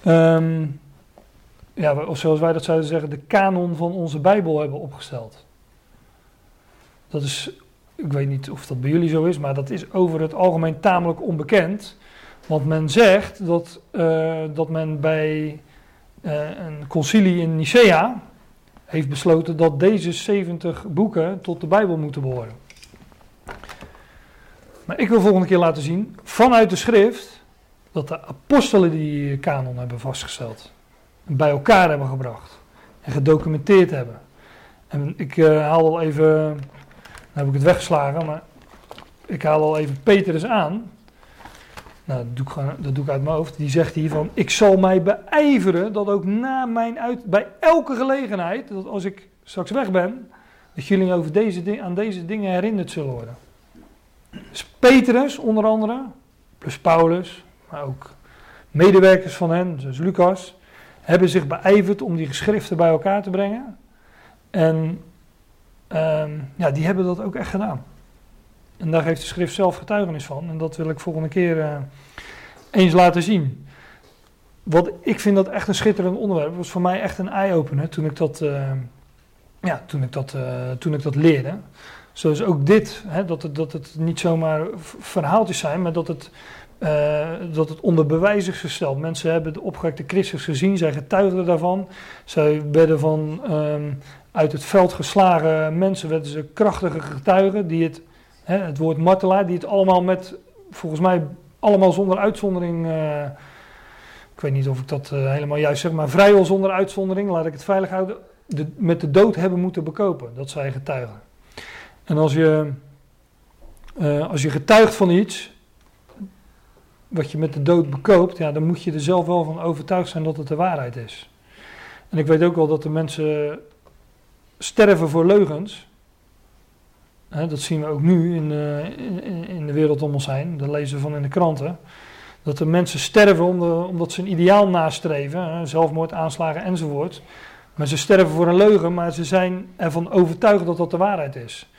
um, ja, of zoals wij dat zouden zeggen, de kanon van onze Bijbel hebben opgesteld. Dat is, ik weet niet of dat bij jullie zo is, maar dat is over het algemeen tamelijk onbekend. Want men zegt dat, uh, dat men bij uh, een concilie in Nicea, heeft besloten dat deze 70 boeken tot de Bijbel moeten behoren. Maar ik wil volgende keer laten zien, vanuit de schrift, dat de apostelen die kanon hebben vastgesteld, bij elkaar hebben gebracht en gedocumenteerd hebben. En ik uh, haal al even, dan heb ik het weggeslagen, maar ik haal al even Petrus aan. Nou, dat doe, ik, dat doe ik uit mijn hoofd. Die zegt hier van, ik zal mij beijveren dat ook na mijn uit, bij elke gelegenheid, dat als ik straks weg ben, dat jullie over deze, aan deze dingen herinnerd zullen worden. Dus Petrus onder andere, plus Paulus, maar ook medewerkers van hen, zoals Lucas, hebben zich beijverd om die geschriften bij elkaar te brengen. En um, ja, die hebben dat ook echt gedaan. En daar geeft de schrift zelf getuigenis van. En dat wil ik volgende keer uh, eens laten zien. Wat, ik vind dat echt een schitterend onderwerp. Het was voor mij echt een eye-opener toen ik dat, uh, ja, toen ik dat, uh, toen ik dat leerde. Zoals ook dit, hè, dat, het, dat het niet zomaar verhaaltjes zijn, maar dat het, dat het onder bewijs is gesteld. Mensen hebben de opgewekte Christus gezien, zij getuigden daarvan. Zij werden van um, uit het veld geslagen mensen, werden ze krachtige getuigen die het Hè, het woord martelaar, die het allemaal met, volgens mij, allemaal zonder uitzondering. Uh, ik weet niet of ik dat uh, helemaal juist zeg, maar vrijwel zonder uitzondering, laat ik het veilig houden, de, met de dood hebben moeten bekopen. Dat zij getuigen. En als je, als je getuigt van iets, wat je met de dood bekoopt, ja, dan moet je er zelf wel van overtuigd zijn dat het de waarheid is. En ik weet ook wel dat de mensen sterven voor leugens dat zien we ook nu in, uh, in, in, de wereld om ons heen. Dat lezen we van in de kranten. Dat de mensen sterven omdat ze een ideaal nastreven. Zelfmoord, aanslagen enzovoort. Maar ze sterven voor een leugen, maar ze zijn ervan overtuigd dat dat de waarheid is.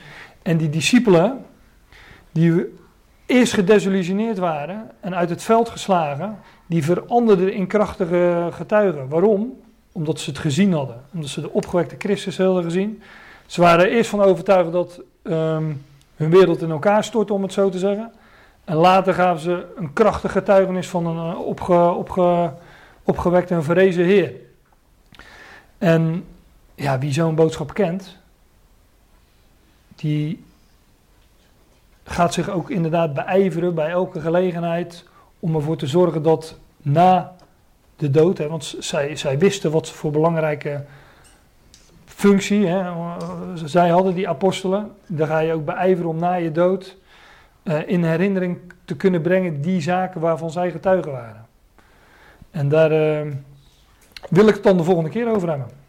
En die discipelen, die eerst gedesillusioneerd waren en uit het veld geslagen, die veranderden in krachtige getuigen. Waarom? Omdat ze het gezien hadden. Omdat ze de opgewekte Christus hadden gezien. Ze waren er eerst van overtuigd dat um, hun wereld in elkaar stortte, om het zo te zeggen. En later gaven ze een krachtig getuigenis van een eh, opge, opgewekte en verrezen Heer. En ja, wie zo'n boodschap kent, die gaat zich ook inderdaad beijveren bij elke gelegenheid om ervoor te zorgen dat na de dood, hè, want zij, zij wisten wat voor belangrijke functie. Hè. Zij hadden die apostelen. Daar ga je ook beijveren om na je dood uh, in herinnering te kunnen brengen die zaken waarvan zij getuigen waren. En daar uh, wil ik het dan de volgende keer over hebben.